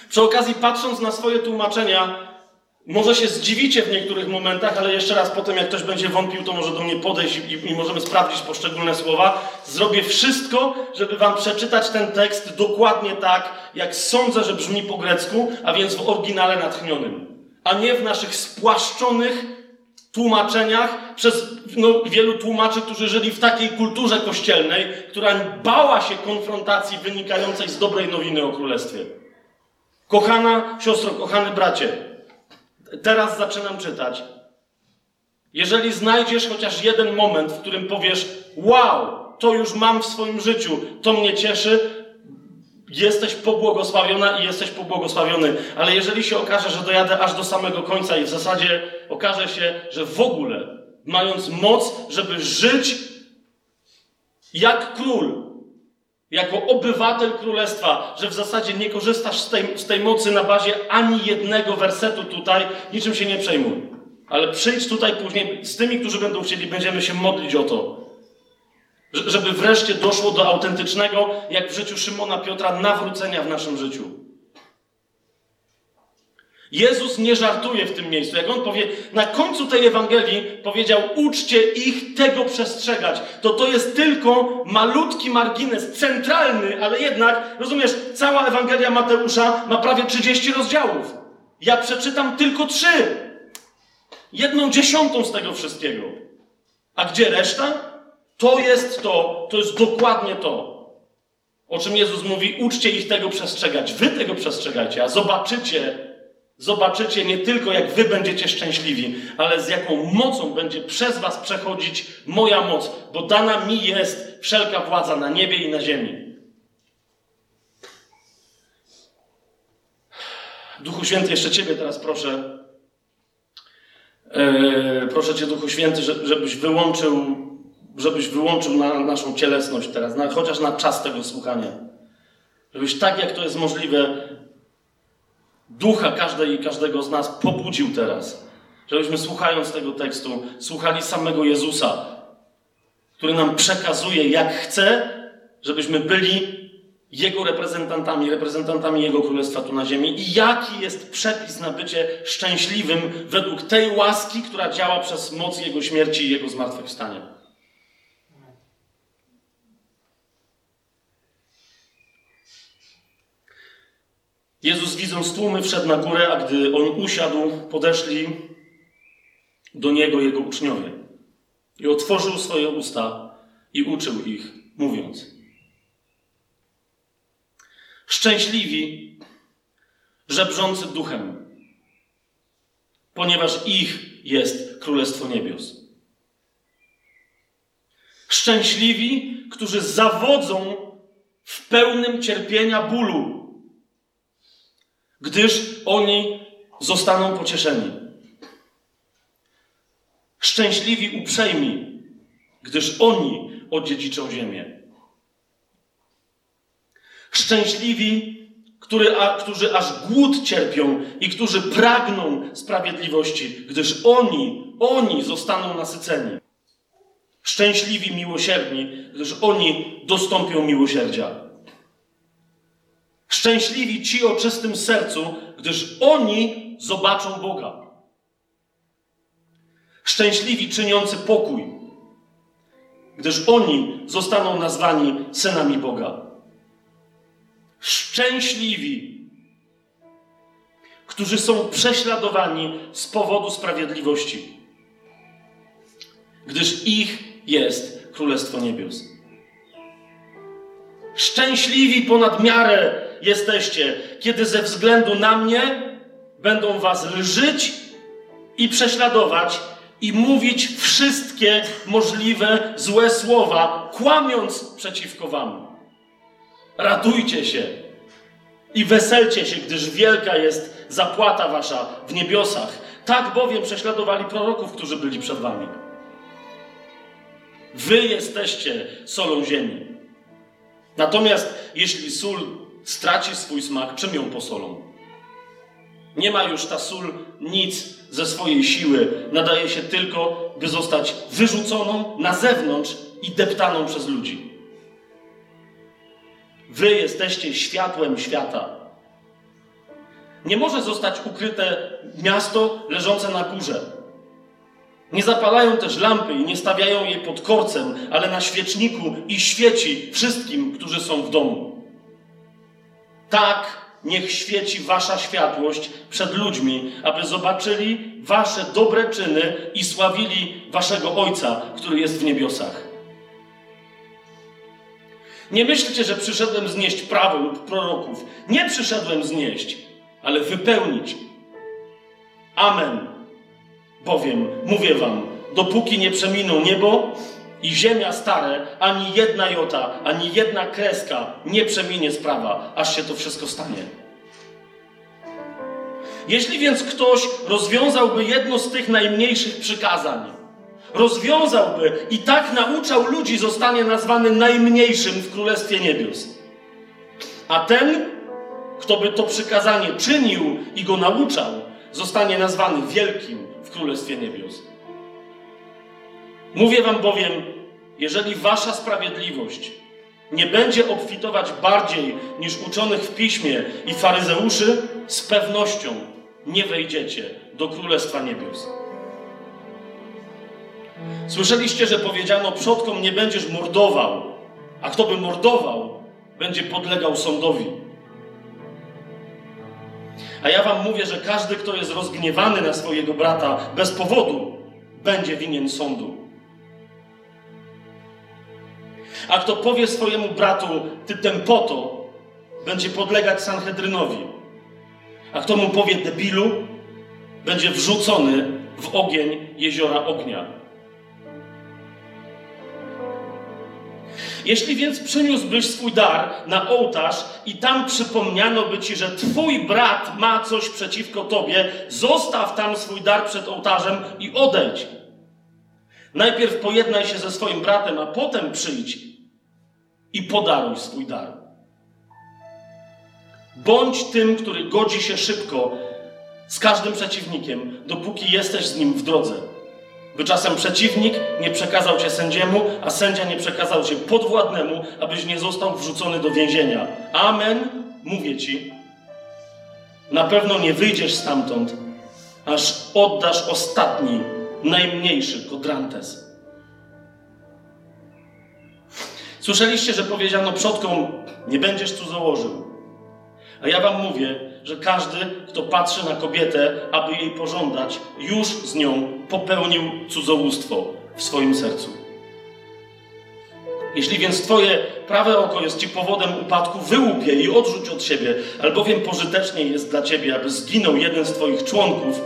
Przy okazji, patrząc na swoje tłumaczenia, może się zdziwicie w niektórych momentach, ale jeszcze raz potem, jak ktoś będzie wątpił, to może do mnie podejść i, i, możemy sprawdzić poszczególne słowa. Zrobię wszystko, żeby wam przeczytać ten tekst dokładnie tak, jak sądzę, że brzmi po grecku, a więc w oryginale natchnionym, a nie w naszych spłaszczonych tłumaczeniach przez no, wielu tłumaczy, którzy żyli w takiej kulturze kościelnej, która bała się konfrontacji wynikającej z dobrej nowiny o Królestwie. Kochana siostro, kochany bracie, teraz zaczynam czytać. Jeżeli znajdziesz chociaż jeden moment, w którym powiesz: Wow, to już mam w swoim życiu, to mnie cieszy, jesteś pobłogosławiona i jesteś pobłogosławiony. Ale jeżeli się okaże, że dojadę aż do samego końca i w zasadzie okaże się, że w ogóle, mając moc, żeby żyć jak król, jako obywatel królestwa, że w zasadzie nie korzystasz z tej, z tej mocy na bazie ani jednego wersetu tutaj, niczym się nie przejmuj. Ale przyjdź tutaj później z tymi, którzy będą chcieli, będziemy się modlić o to. Żeby wreszcie doszło do autentycznego, jak w życiu Szymona Piotra, nawrócenia w naszym życiu. Jezus nie żartuje w tym miejscu. Jak on powie, na końcu tej Ewangelii powiedział, uczcie ich tego przestrzegać. To to jest tylko malutki margines, centralny, ale jednak, rozumiesz, cała Ewangelia Mateusza ma prawie 30 rozdziałów. Ja przeczytam tylko trzy. Jedną dziesiątą z tego wszystkiego. A gdzie reszta? To jest to, to jest dokładnie to. O czym Jezus mówi, uczcie ich tego przestrzegać. Wy tego przestrzegajcie, a zobaczycie, Zobaczycie nie tylko, jak wy będziecie szczęśliwi, ale z jaką mocą będzie przez was przechodzić moja moc, bo dana mi jest wszelka władza na niebie i na ziemi. Duchu Święty, jeszcze Ciebie teraz proszę. Yy, proszę Cię, Duchu Święty, żebyś wyłączył, żebyś wyłączył na naszą cielesność teraz, na, chociaż na czas tego słuchania. Żebyś tak, jak to jest możliwe, ducha każdej i każdego z nas pobudził teraz. Żebyśmy słuchając tego tekstu, słuchali samego Jezusa, który nam przekazuje, jak chce, żebyśmy byli Jego reprezentantami, reprezentantami Jego Królestwa tu na ziemi i jaki jest przepis na bycie szczęśliwym według tej łaski, która działa przez moc Jego śmierci i Jego zmartwychwstania. Jezus widząc tłumy wszedł na górę, a gdy on usiadł, podeszli do niego jego uczniowie. I otworzył swoje usta i uczył ich, mówiąc: Szczęśliwi, żebrzący duchem, ponieważ ich jest Królestwo Niebios. Szczęśliwi, którzy zawodzą w pełnym cierpienia bólu, gdyż oni zostaną pocieszeni. Szczęśliwi uprzejmi, gdyż oni odziedziczą ziemię. Szczęśliwi, który, a, którzy aż głód cierpią i którzy pragną sprawiedliwości, gdyż oni, oni zostaną nasyceni. Szczęśliwi miłosierni, gdyż oni dostąpią miłosierdzia. Szczęśliwi ci o czystym sercu, gdyż oni zobaczą Boga. Szczęśliwi czyniący pokój, gdyż oni zostaną nazwani synami Boga. Szczęśliwi, którzy są prześladowani z powodu sprawiedliwości, gdyż ich jest Królestwo Niebios. Szczęśliwi ponad miarę jesteście, kiedy ze względu na mnie będą was lżyć i prześladować i mówić wszystkie możliwe złe słowa, kłamiąc przeciwko wam. Radujcie się i weselcie się, gdyż wielka jest zapłata wasza w niebiosach. Tak bowiem prześladowali proroków, którzy byli przed wami. Wy jesteście solą ziemi. Natomiast jeśli sól straci swój smak, czym ją posolą? Nie ma już ta sól nic ze swojej siły. Nadaje się tylko, by zostać wyrzuconą na zewnątrz i deptaną przez ludzi. Wy jesteście światłem świata. Nie może zostać ukryte miasto leżące na górze. Nie zapalają też lampy i nie stawiają jej pod korcem, ale na świeczniku i świeci wszystkim, którzy są w domu. Tak niech świeci wasza światłość przed ludźmi, aby zobaczyli wasze dobre czyny i sławili waszego Ojca, który jest w niebiosach. Nie myślcie, że przyszedłem znieść prawo lub proroków. Nie przyszedłem znieść, ale wypełnić. Amen. Bowiem, mówię wam, dopóki nie przeminą niebo i ziemia stare, ani jedna jota, ani jedna kreska nie przeminie sprawa, aż się to wszystko stanie. Jeśli więc ktoś rozwiązałby jedno z tych najmniejszych przykazań, rozwiązałby i tak nauczał ludzi, zostanie nazwany najmniejszym w Królestwie Niebios. A ten, kto by to przykazanie czynił i go nauczał, zostanie nazwany wielkim w Królestwie Niebios. Mówię wam bowiem, jeżeli wasza sprawiedliwość nie będzie obfitować bardziej niż uczonych w piśmie i faryzeuszy, z pewnością nie wejdziecie do Królestwa Niebios. Słyszeliście, że powiedziano przodkom nie będziesz mordował, a kto by mordował, będzie podlegał sądowi. A ja wam mówię, że każdy, kto jest rozgniewany na swojego brata bez powodu, będzie winien sądu. A kto powie swojemu bratu, ty tempoto, będzie podlegać Sanhedrynowi. A kto mu powie debilu, będzie wrzucony w ogień jeziora ognia. Jeśli więc przyniósłbyś swój dar na ołtarz i tam przypomniano by ci, że twój brat ma coś przeciwko tobie, zostaw tam swój dar przed ołtarzem i odejdź. Najpierw pojednaj się ze swoim bratem, a potem przyjdź i podaruj swój dar. Bądź tym, który godzi się szybko z każdym przeciwnikiem, dopóki jesteś z nim w drodze by czasem przeciwnik nie przekazał cię sędziemu, a sędzia nie przekazał cię podwładnemu, abyś nie został wrzucony do więzienia. Amen, mówię ci. Na pewno nie wyjdziesz stamtąd, aż oddasz ostatni, najmniejszy kodrantes. Słyszeliście, że powiedziano przodkom, nie będziesz tu założył. A ja wam mówię, że każdy, kto patrzy na kobietę, aby jej pożądać, już z nią popełnił cudzołóstwo w swoim sercu. Jeśli więc twoje prawe oko jest ci powodem upadku, wyłup i odrzuć od siebie, albowiem pożytecznie jest dla ciebie, aby zginął jeden z twoich członków,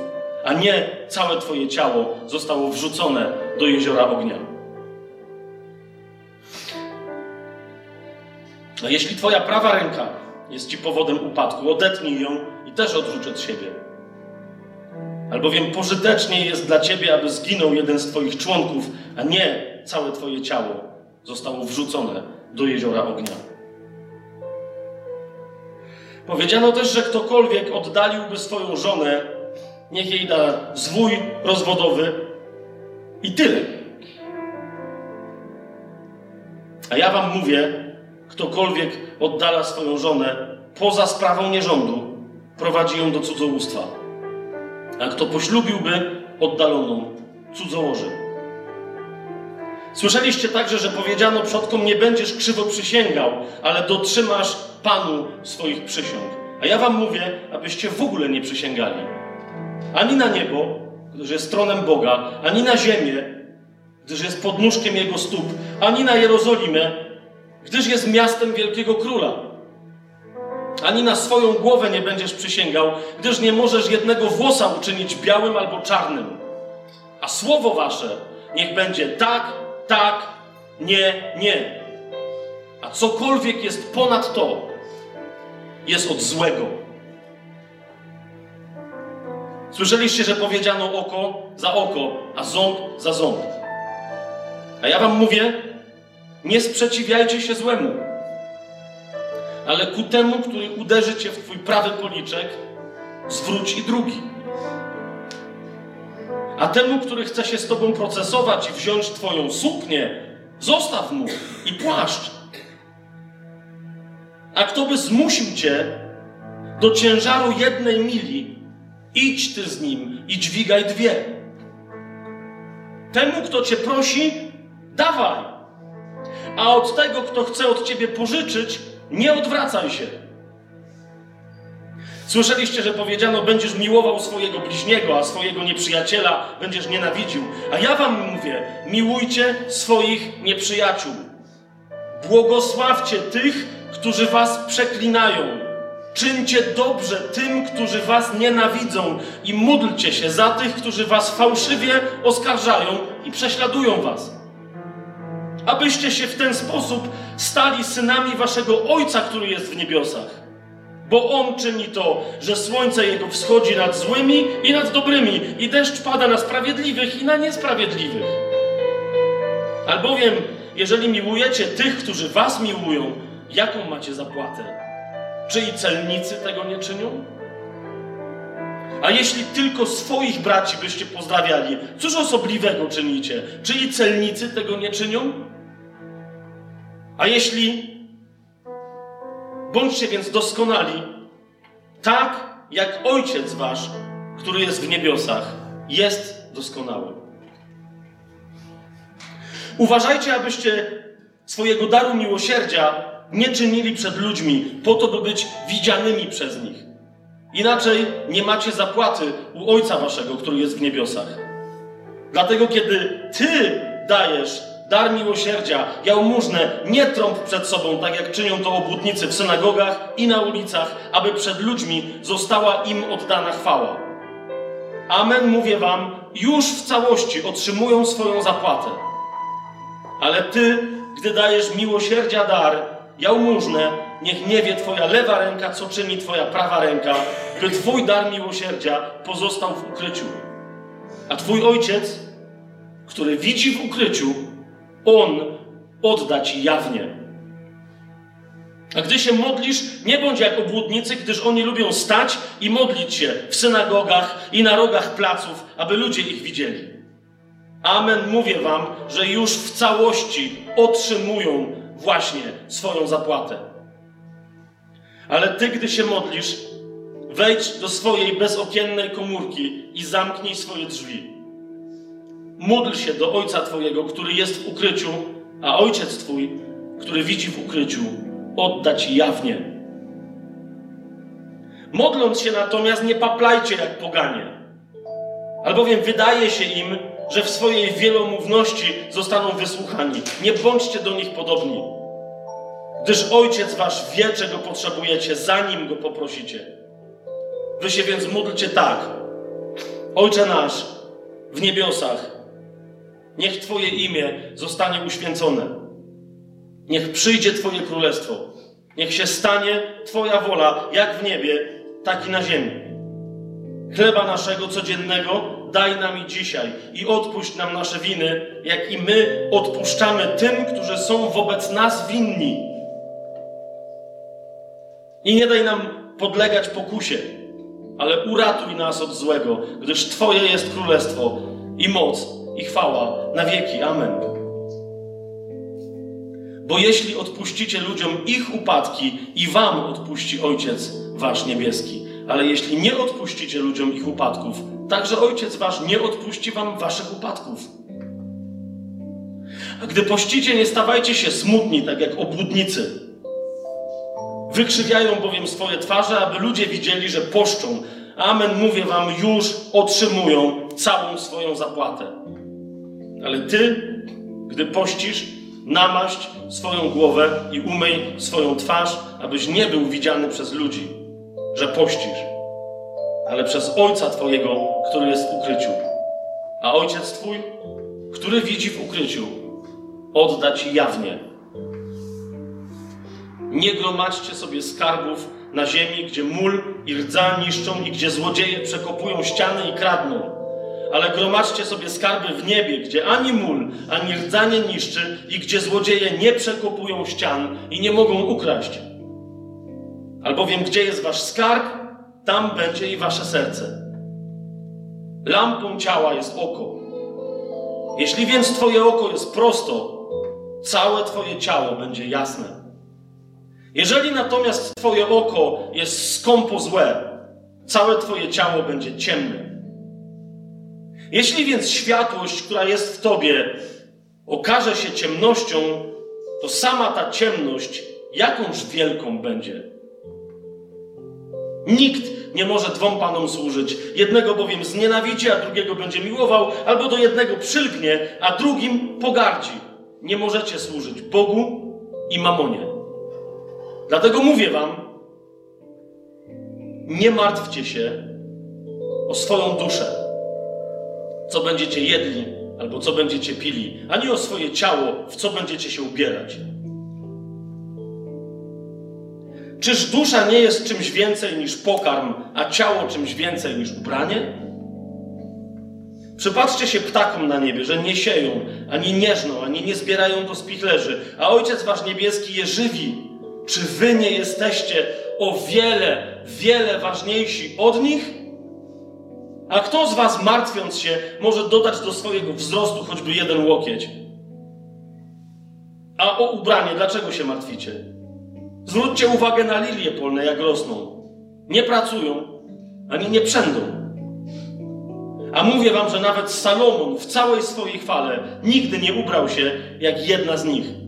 a nie całe twoje ciało zostało wrzucone do jeziora ognia. A jeśli twoja prawa ręka jest ci powodem upadku, odetnij ją i też odrzuć od siebie. Albowiem pożytecznie jest dla ciebie, aby zginął jeden z twoich członków, a nie całe twoje ciało zostało wrzucone do jeziora ognia. Powiedziano też, że ktokolwiek oddaliłby swoją żonę, niech jej da zwój rozwodowy i tyle. A ja wam mówię, ktokolwiek oddala swoją żonę poza sprawą nierządu, prowadzi ją do cudzołóstwa. A kto poślubiłby oddaloną, cudzołoży. Słyszeliście także, że powiedziano przodkom, nie będziesz krzywo przysięgał, ale dotrzymasz Panu swoich przysiąg. A ja wam mówię, abyście w ogóle nie przysięgali. Ani na niebo, gdyż jest tronem Boga, ani na ziemię, gdyż jest podnóżkiem Jego stóp, ani na Jerozolimę, gdyż jest miastem wielkiego króla. Ani na swoją głowę nie będziesz przysięgał, gdyż nie możesz jednego włosa uczynić białym albo czarnym. A słowo wasze niech będzie tak, tak, nie, nie. A cokolwiek jest ponad to, jest od złego. Słyszeliście, że powiedziano oko za oko, a ząb za ząb. A ja wam mówię, nie sprzeciwiajcie się złemu, ale ku temu, który uderzy cię w twój prawy policzek, zwróć i drugi. A temu, który chce się z tobą procesować i wziąć twoją suknię, zostaw mu i płaszcz. A kto by zmusił cię do ciężaru jednej mili, idź ty z nim i dźwigaj dwie. Temu, kto cię prosi, dawaj. A od tego, kto chce od ciebie pożyczyć, nie odwracaj się. Słyszeliście, że powiedziano, będziesz miłował swojego bliźniego, a swojego nieprzyjaciela będziesz nienawidził. A ja wam mówię, miłujcie swoich nieprzyjaciół. Błogosławcie tych, którzy was przeklinają. Czyńcie dobrze tym, którzy was nienawidzą i módlcie się za tych, którzy was fałszywie oskarżają i prześladują was. Abyście się w ten sposób stali synami waszego Ojca, który jest w niebiosach. Bo On czyni to, że słońce Jego wschodzi nad złymi i nad dobrymi, i deszcz pada na sprawiedliwych i na niesprawiedliwych. Albowiem, jeżeli miłujecie tych, którzy was miłują, jaką macie zapłatę? Czy i celnicy tego nie czynią? A jeśli tylko swoich braci byście pozdrawiali, cóż osobliwego czynicie? Czy i celnicy tego nie czynią? A jeśli bądźcie więc doskonali, tak jak Ojciec Wasz, który jest w niebiosach, jest doskonały. Uważajcie, abyście swojego daru miłosierdzia nie czynili przed ludźmi, po to, by być widzianymi przez nich. Inaczej nie macie zapłaty u Ojca Waszego, który jest w niebiosach. Dlatego, kiedy Ty dajesz dar miłosierdzia, jałmużnę, nie trąb przed sobą, tak jak czynią to obłudnicy w synagogach i na ulicach, aby przed ludźmi została im oddana chwała. Amen, mówię wam, już w całości otrzymują swoją zapłatę. Ale ty, gdy dajesz miłosierdzia dar, jałmużnę, niech nie wie twoja lewa ręka, co czyni twoja prawa ręka, by twój dar miłosierdzia pozostał w ukryciu. A twój ojciec, który widzi w ukryciu, on odda ci jawnie. A gdy się modlisz, nie bądź jak obłudnicy, gdyż oni lubią stać i modlić się w synagogach i na rogach placów, aby ludzie ich widzieli. Amen, mówię wam, że już w całości otrzymują właśnie swoją zapłatę. Ale ty, gdy się modlisz, wejdź do swojej bezokiennej komórki i zamknij swoje drzwi Módl się do Ojca Twojego, który jest w ukryciu, a Ojciec Twój, który widzi w ukryciu, odda Ci jawnie. Modląc się natomiast, nie paplajcie jak poganie, albowiem wydaje się im, że w swojej wielomówności zostaną wysłuchani. Nie bądźcie do nich podobni, gdyż Ojciec Wasz wie, czego potrzebujecie, zanim Go poprosicie. Wy się więc módlcie tak. Ojcze nasz w niebiosach, Niech Twoje imię zostanie uświęcone. Niech przyjdzie Twoje królestwo. Niech się stanie Twoja wola, jak w niebie, tak i na ziemi. Chleba naszego codziennego daj nam i dzisiaj i odpuść nam nasze winy, jak i my odpuszczamy tym, którzy są wobec nas winni. I nie daj nam podlegać pokusie, ale uratuj nas od złego, gdyż Twoje jest królestwo i moc i chwała na wieki. Amen. Bo jeśli odpuścicie ludziom ich upadki, i wam odpuści Ojciec Wasz niebieski. Ale jeśli nie odpuścicie ludziom ich upadków, także Ojciec Wasz nie odpuści wam waszych upadków. A gdy pościcie, nie stawajcie się smutni, tak jak obłudnicy. Wykrzywiają bowiem swoje twarze, aby ludzie widzieli, że poszczą. Amen, mówię wam, już otrzymują całą swoją zapłatę. Ale ty, gdy pościsz, namaść swoją głowę i umyj swoją twarz, abyś nie był widziany przez ludzi, że pościsz, ale przez Ojca Twojego, który jest w ukryciu. A Ojciec Twój, który widzi w ukryciu, odda Ci jawnie. Nie gromadźcie sobie skarbów na ziemi, gdzie mól i rdza niszczą i gdzie złodzieje przekopują ściany i kradną ale gromadźcie sobie skarby w niebie, gdzie ani mól, ani rdzanie niszczy i gdzie złodzieje nie przekopują ścian i nie mogą ukraść. Albowiem gdzie jest wasz skarb, tam będzie i wasze serce. Lampą ciała jest oko. Jeśli więc twoje oko jest prosto, całe twoje ciało będzie jasne. Jeżeli natomiast twoje oko jest skąpo złe, całe twoje ciało będzie ciemne. Jeśli więc światłość, która jest w tobie, okaże się ciemnością, to sama ta ciemność jakąż wielką będzie. Nikt nie może dwom panom służyć. Jednego bowiem znienawidzi, a drugiego będzie miłował, albo do jednego przylgnie, a drugim pogardzi. Nie możecie służyć Bogu i mamonie. Dlatego mówię wam, nie martwcie się o swoją duszę, co będziecie jedli albo co będziecie pili, ani o swoje ciało, w co będziecie się ubierać. Czyż dusza nie jest czymś więcej niż pokarm, a ciało czymś więcej niż ubranie? Przypatrzcie się ptakom na niebie, że nie sieją, ani nie żną, ani nie zbierają do spichlerzy, a Ojciec Wasz Niebieski je żywi. Czy Wy nie jesteście o wiele, wiele ważniejsi od nich? A kto z Was, martwiąc się, może dodać do swojego wzrostu choćby jeden łokieć? A o ubranie, dlaczego się martwicie? Zwróćcie uwagę na lilie polne, jak rosną. Nie pracują, ani nie przędą. A mówię wam, że nawet Salomon w całej swojej chwale nigdy nie ubrał się jak jedna z nich.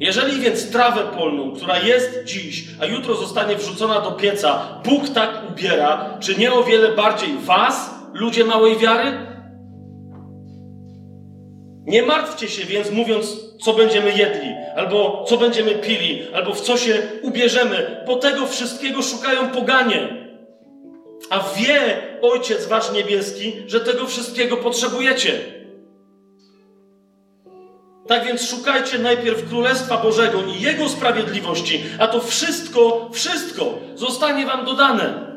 Jeżeli więc trawę polną, która jest dziś, a jutro zostanie wrzucona do pieca, Bóg tak ubiera, czy nie o wiele bardziej was, ludzie małej wiary? Nie martwcie się więc, mówiąc, co będziemy jedli, albo co będziemy pili, albo w co się ubierzemy, bo tego wszystkiego szukają poganie. A wie Ojciec Wasz Niebieski, że tego wszystkiego potrzebujecie. Tak więc szukajcie najpierw Królestwa Bożego i Jego sprawiedliwości, a to wszystko, wszystko zostanie Wam dodane.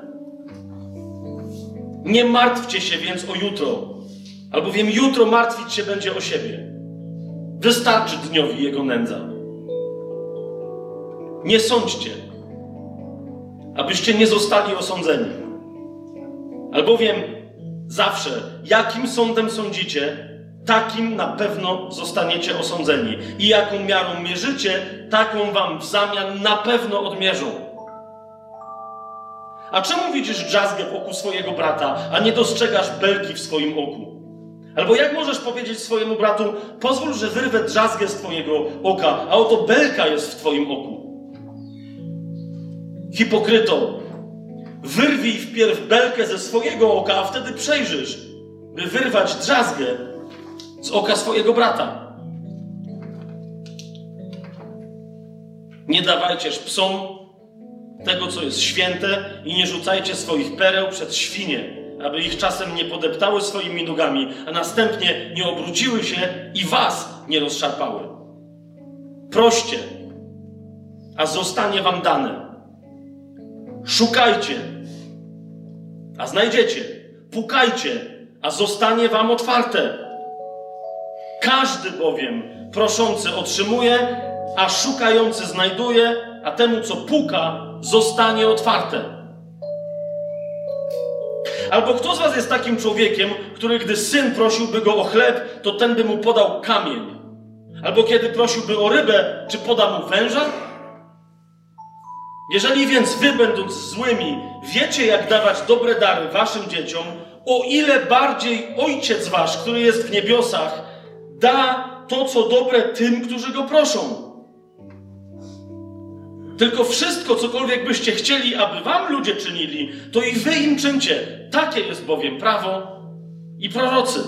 Nie martwcie się więc o jutro, albowiem jutro martwić się będzie o siebie. Wystarczy dniowi jego nędza. Nie sądźcie, abyście nie zostali osądzeni. Albowiem zawsze, jakim sądem sądzicie, takim na pewno zostaniecie osądzeni. I jaką miarą mierzycie, taką wam w zamian na pewno odmierzą. A czemu widzisz drzazgę w oku swojego brata, a nie dostrzegasz belki w swoim oku? Albo jak możesz powiedzieć swojemu bratu, pozwól, że wyrwę drzazgę z twojego oka, a oto belka jest w twoim oku. Hipokryto, wyrwij wpierw belkę ze swojego oka, a wtedy przejrzysz, by wyrwać drzazgę z oka swojego brata. Nie dawajcież psom tego, co jest święte i nie rzucajcie swoich pereł przed świnie, aby ich czasem nie podeptały swoimi nogami, a następnie nie obróciły się i was nie rozszarpały. Proście, a zostanie wam dane. Szukajcie, a znajdziecie. Pukajcie, a zostanie wam otwarte. Każdy bowiem proszący otrzymuje, a szukający znajduje, a temu, co puka, zostanie otwarte. Albo kto z Was jest takim człowiekiem, który gdy syn prosiłby go o chleb, to ten by mu podał kamień? Albo kiedy prosiłby o rybę, czy poda mu węża? Jeżeli więc wy, będąc złymi, wiecie, jak dawać dobre dary waszym dzieciom, o ile bardziej Ojciec wasz, który jest w niebiosach, da to, co dobre tym, którzy go proszą. Tylko wszystko, cokolwiek byście chcieli, aby wam ludzie czynili, to i wy im czyńcie. Takie jest bowiem prawo i prorocy.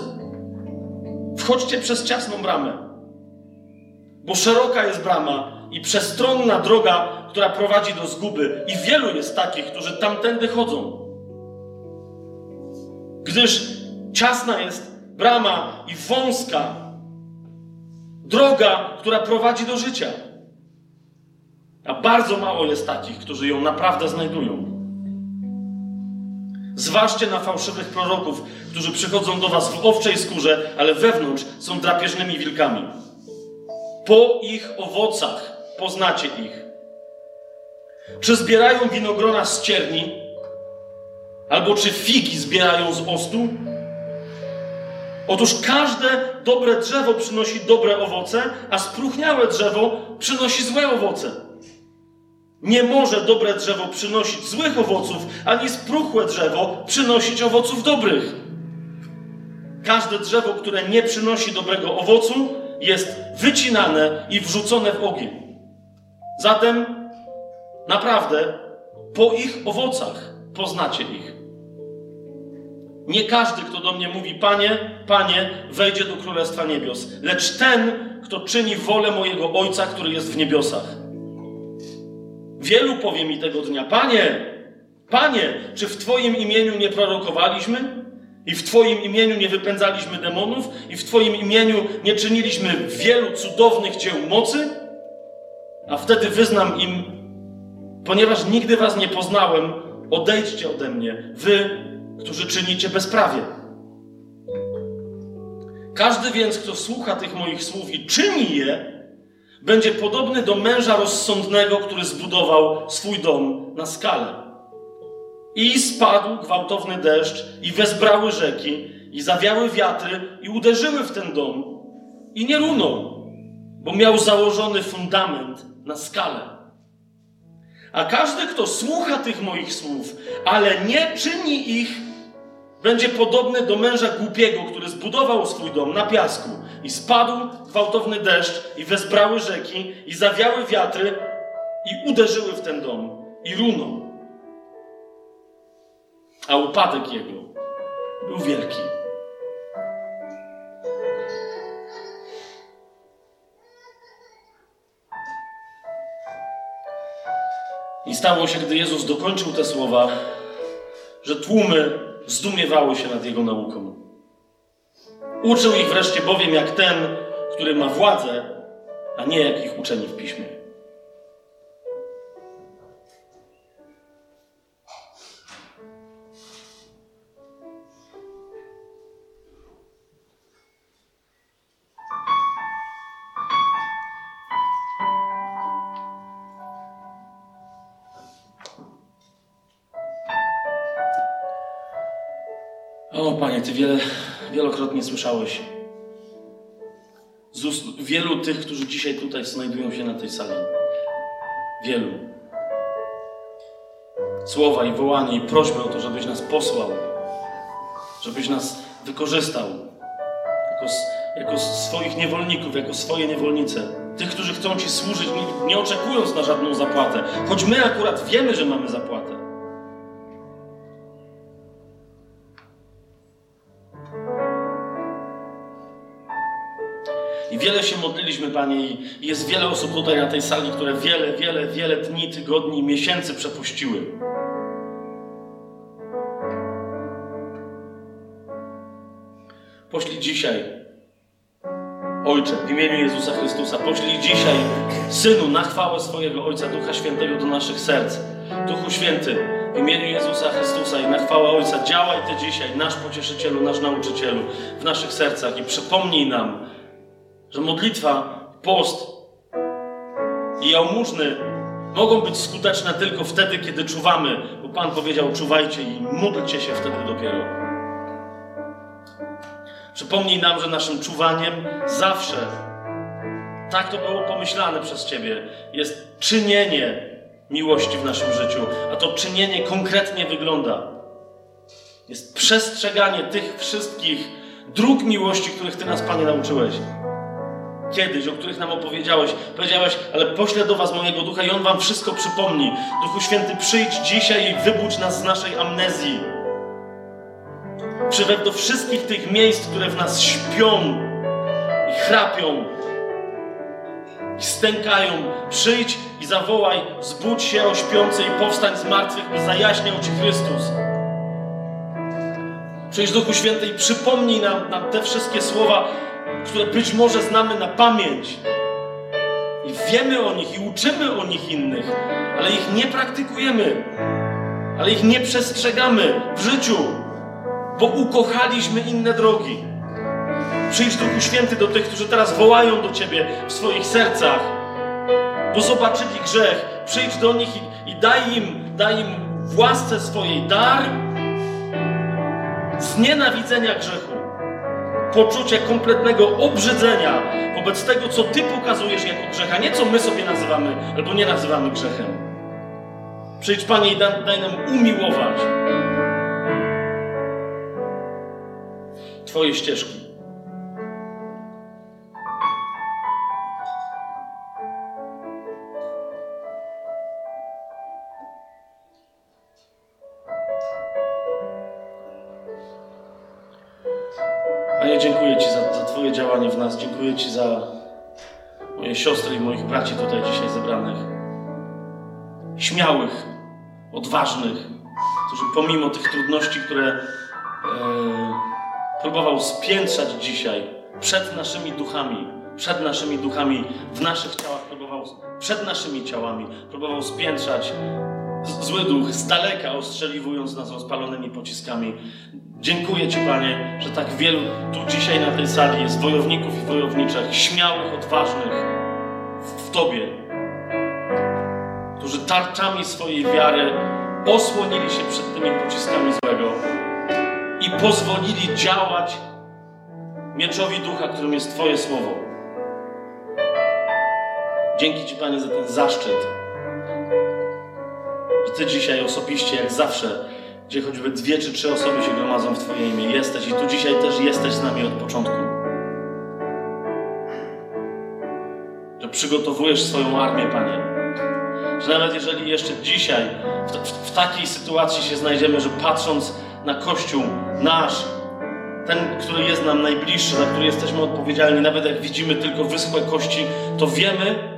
Wchodźcie przez ciasną bramę, bo szeroka jest brama i przestronna droga, która prowadzi do zguby, i wielu jest takich, którzy tamtędy chodzą. Gdyż ciasna jest brama i wąska droga, która prowadzi do życia a bardzo mało jest takich, którzy ją naprawdę znajdują. Zważcie na fałszywych proroków, którzy przychodzą do was w owczej skórze, ale wewnątrz są drapieżnymi wilkami. Po ich owocach poznacie ich. Czy zbierają winogrona z cierni, albo czy figi zbierają z ostu? Otóż każde dobre drzewo przynosi dobre owoce, a spróchniałe drzewo przynosi złe owoce. Nie może dobre drzewo przynosić złych owoców, ani spruchłe drzewo przynosić owoców dobrych. Każde drzewo, które nie przynosi dobrego owocu, jest wycinane i wrzucone w ogień. Zatem naprawdę po ich owocach poznacie ich. Nie każdy, kto do mnie mówi, Panie, Panie, wejdzie do Królestwa Niebios, lecz ten, kto czyni wolę mojego Ojca, który jest w niebiosach. Wielu powie mi tego dnia, Panie, Panie, czy w Twoim imieniu nie prorokowaliśmy? I w Twoim imieniu nie wypędzaliśmy demonów? I w Twoim imieniu nie czyniliśmy wielu cudownych dzieł mocy? A wtedy wyznam im, ponieważ nigdy Was nie poznałem, odejdźcie ode mnie, Wy, którzy czynicie bezprawie. Każdy więc, kto słucha tych moich słów i czyni je, będzie podobny do męża rozsądnego, który zbudował swój dom na skale. I spadł gwałtowny deszcz, i wezbrały rzeki, i zawiały wiatry, i uderzyły w ten dom, i nie runął, bo miał założony fundament na skale. A każdy, kto słucha tych moich słów, ale nie czyni ich, będzie podobny do męża głupiego, który zbudował swój dom na piasku i spadł gwałtowny deszcz i wezbrały rzeki i zawiały wiatry i uderzyły w ten dom i runął. A upadek jego był wielki. I stało się, gdy Jezus dokończył te słowa, że tłumy zdumiewały się nad jego nauką. Uczył ich wreszcie bowiem jak ten, który ma władzę, a nie jak ich uczeni w piśmie. Ty wiele, wielokrotnie słyszałeś z ust wielu tych, którzy dzisiaj tutaj znajdują się na tej sali. Wielu. Słowa i wołanie i prośby o to, żebyś nas posłał, żebyś nas wykorzystał jako, jako swoich niewolników, jako swoje niewolnice. Tych, którzy chcą Ci służyć, nie, nie oczekując na żadną zapłatę, choć my akurat wiemy, że mamy zapłatę. Wiele się modliliśmy, Panie, i jest wiele osób tutaj na tej sali, które wiele, wiele, wiele dni, tygodni, miesięcy przepuściły. Poślij dzisiaj, Ojcze, w imieniu Jezusa Chrystusa, poślij dzisiaj, Synu, na chwałę swojego Ojca, Ducha Świętego do naszych serc. Duchu Święty, w imieniu Jezusa Chrystusa i na chwałę Ojca, działaj Ty dzisiaj, nasz Pocieszycielu, nasz Nauczycielu, w naszych sercach i przypomnij nam, że modlitwa, post i jałmużny mogą być skuteczne tylko wtedy, kiedy czuwamy, bo Pan powiedział: czuwajcie i módlcie się wtedy dopiero. Przypomnij nam, że naszym czuwaniem zawsze, tak to było pomyślane przez Ciebie, jest czynienie miłości w naszym życiu, a to czynienie konkretnie wygląda. Jest przestrzeganie tych wszystkich dróg miłości, których Ty nas, Panie, nauczyłeś kiedyś, o których nam opowiedziałeś. Powiedziałeś, ale poślę do was mojego ducha i on wam wszystko przypomni. Duchu Święty, przyjdź dzisiaj i wybudź nas z naszej amnezji. Przywew do wszystkich tych miejsc, które w nas śpią i chrapią i stękają. Przyjdź i zawołaj, zbudź się o śpiący i powstań z martwych, by zajaśniał Ci Chrystus. Przyjdź Duchu Święty i przypomnij nam, nam te wszystkie słowa, które być może znamy na pamięć. I wiemy o nich i uczymy o nich innych, ale ich nie praktykujemy. ale ich nie przestrzegamy w życiu, bo ukochaliśmy inne drogi. Przyjdź Duchu Święty do tych, którzy teraz wołają do Ciebie w swoich sercach, bo zobaczyli grzech. Przyjdź do nich i, i daj im, daj im w łasce swojej dar znienawidzenia grzechu, poczucie kompletnego obrzydzenia wobec tego, co Ty pokazujesz jako grzech, a nie co my sobie nazywamy albo nie nazywamy grzechem. Przyjdź, Panie, i daj nam umiłować Twoje ścieżki. Nas. Dziękuję Ci za moje siostry i moich braci tutaj dzisiaj zebranych. Śmiałych, odważnych, którzy pomimo tych trudności, które e, próbował spiętrzać dzisiaj przed naszymi duchami, przed naszymi duchami, w naszych ciałach próbował, przed naszymi ciałami próbował spiętrzać zły duch z daleka ostrzeliwując nas rozpalonymi pociskami. Dziękuję Ci, Panie, że tak wielu tu dzisiaj na tej sali jest wojowników i wojowniczek, śmiałych, odważnych w, Tobie, którzy tarczami swojej wiary osłonili się przed tymi pociskami złego i pozwolili działać mieczowi ducha, którym jest Twoje słowo. Dzięki Ci, Panie, za ten zaszczyt, że Ty dzisiaj osobiście, jak zawsze, gdzie choćby dwie czy trzy osoby się gromadzą w Twoje imię, jesteś i tu dzisiaj też jesteś z nami od początku. Że przygotowujesz swoją armię, Panie. Że nawet jeżeli jeszcze dzisiaj w, w, w takiej sytuacji się znajdziemy, że patrząc na Kościół nasz, ten, który jest nam najbliższy, za który jesteśmy odpowiedzialni, nawet jak widzimy tylko wyschłe kości, to wiemy,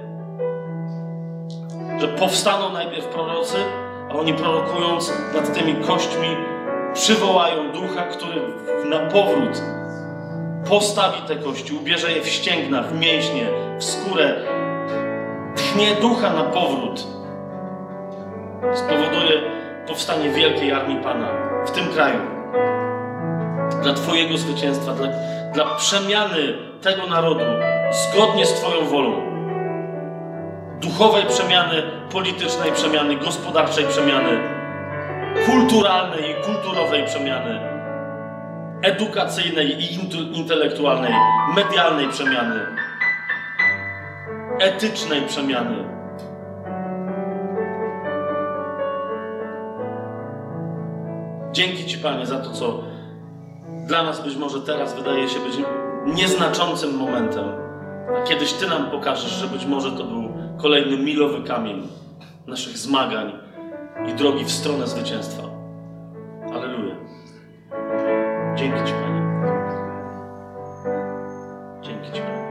że powstaną najpierw prorocy, a oni prorokując nad tymi kośćmi przywołają ducha, który na powrót postawi te kości, ubierze je w ścięgna, w mięśnie, w skórę, tchnie ducha na powrót. Spowoduje powstanie wielkiej armii Pana w tym kraju. Dla Twojego zwycięstwa, dla, dla przemiany tego narodu zgodnie z Twoją wolą duchowej przemiany, politycznej przemiany, gospodarczej przemiany, kulturalnej i kulturowej przemiany, edukacyjnej i intelektualnej, medialnej przemiany, etycznej przemiany. Dzięki Ci, Panie, za to, co dla nas być może teraz wydaje się być nieznaczącym momentem. A kiedyś Ty nam pokażesz, że być może to był kolejny milowy kamień naszych zmagań i drogi w stronę zwycięstwa. Aleluja. Dzięki Ci, Panie. Dzięki Ci, Panie.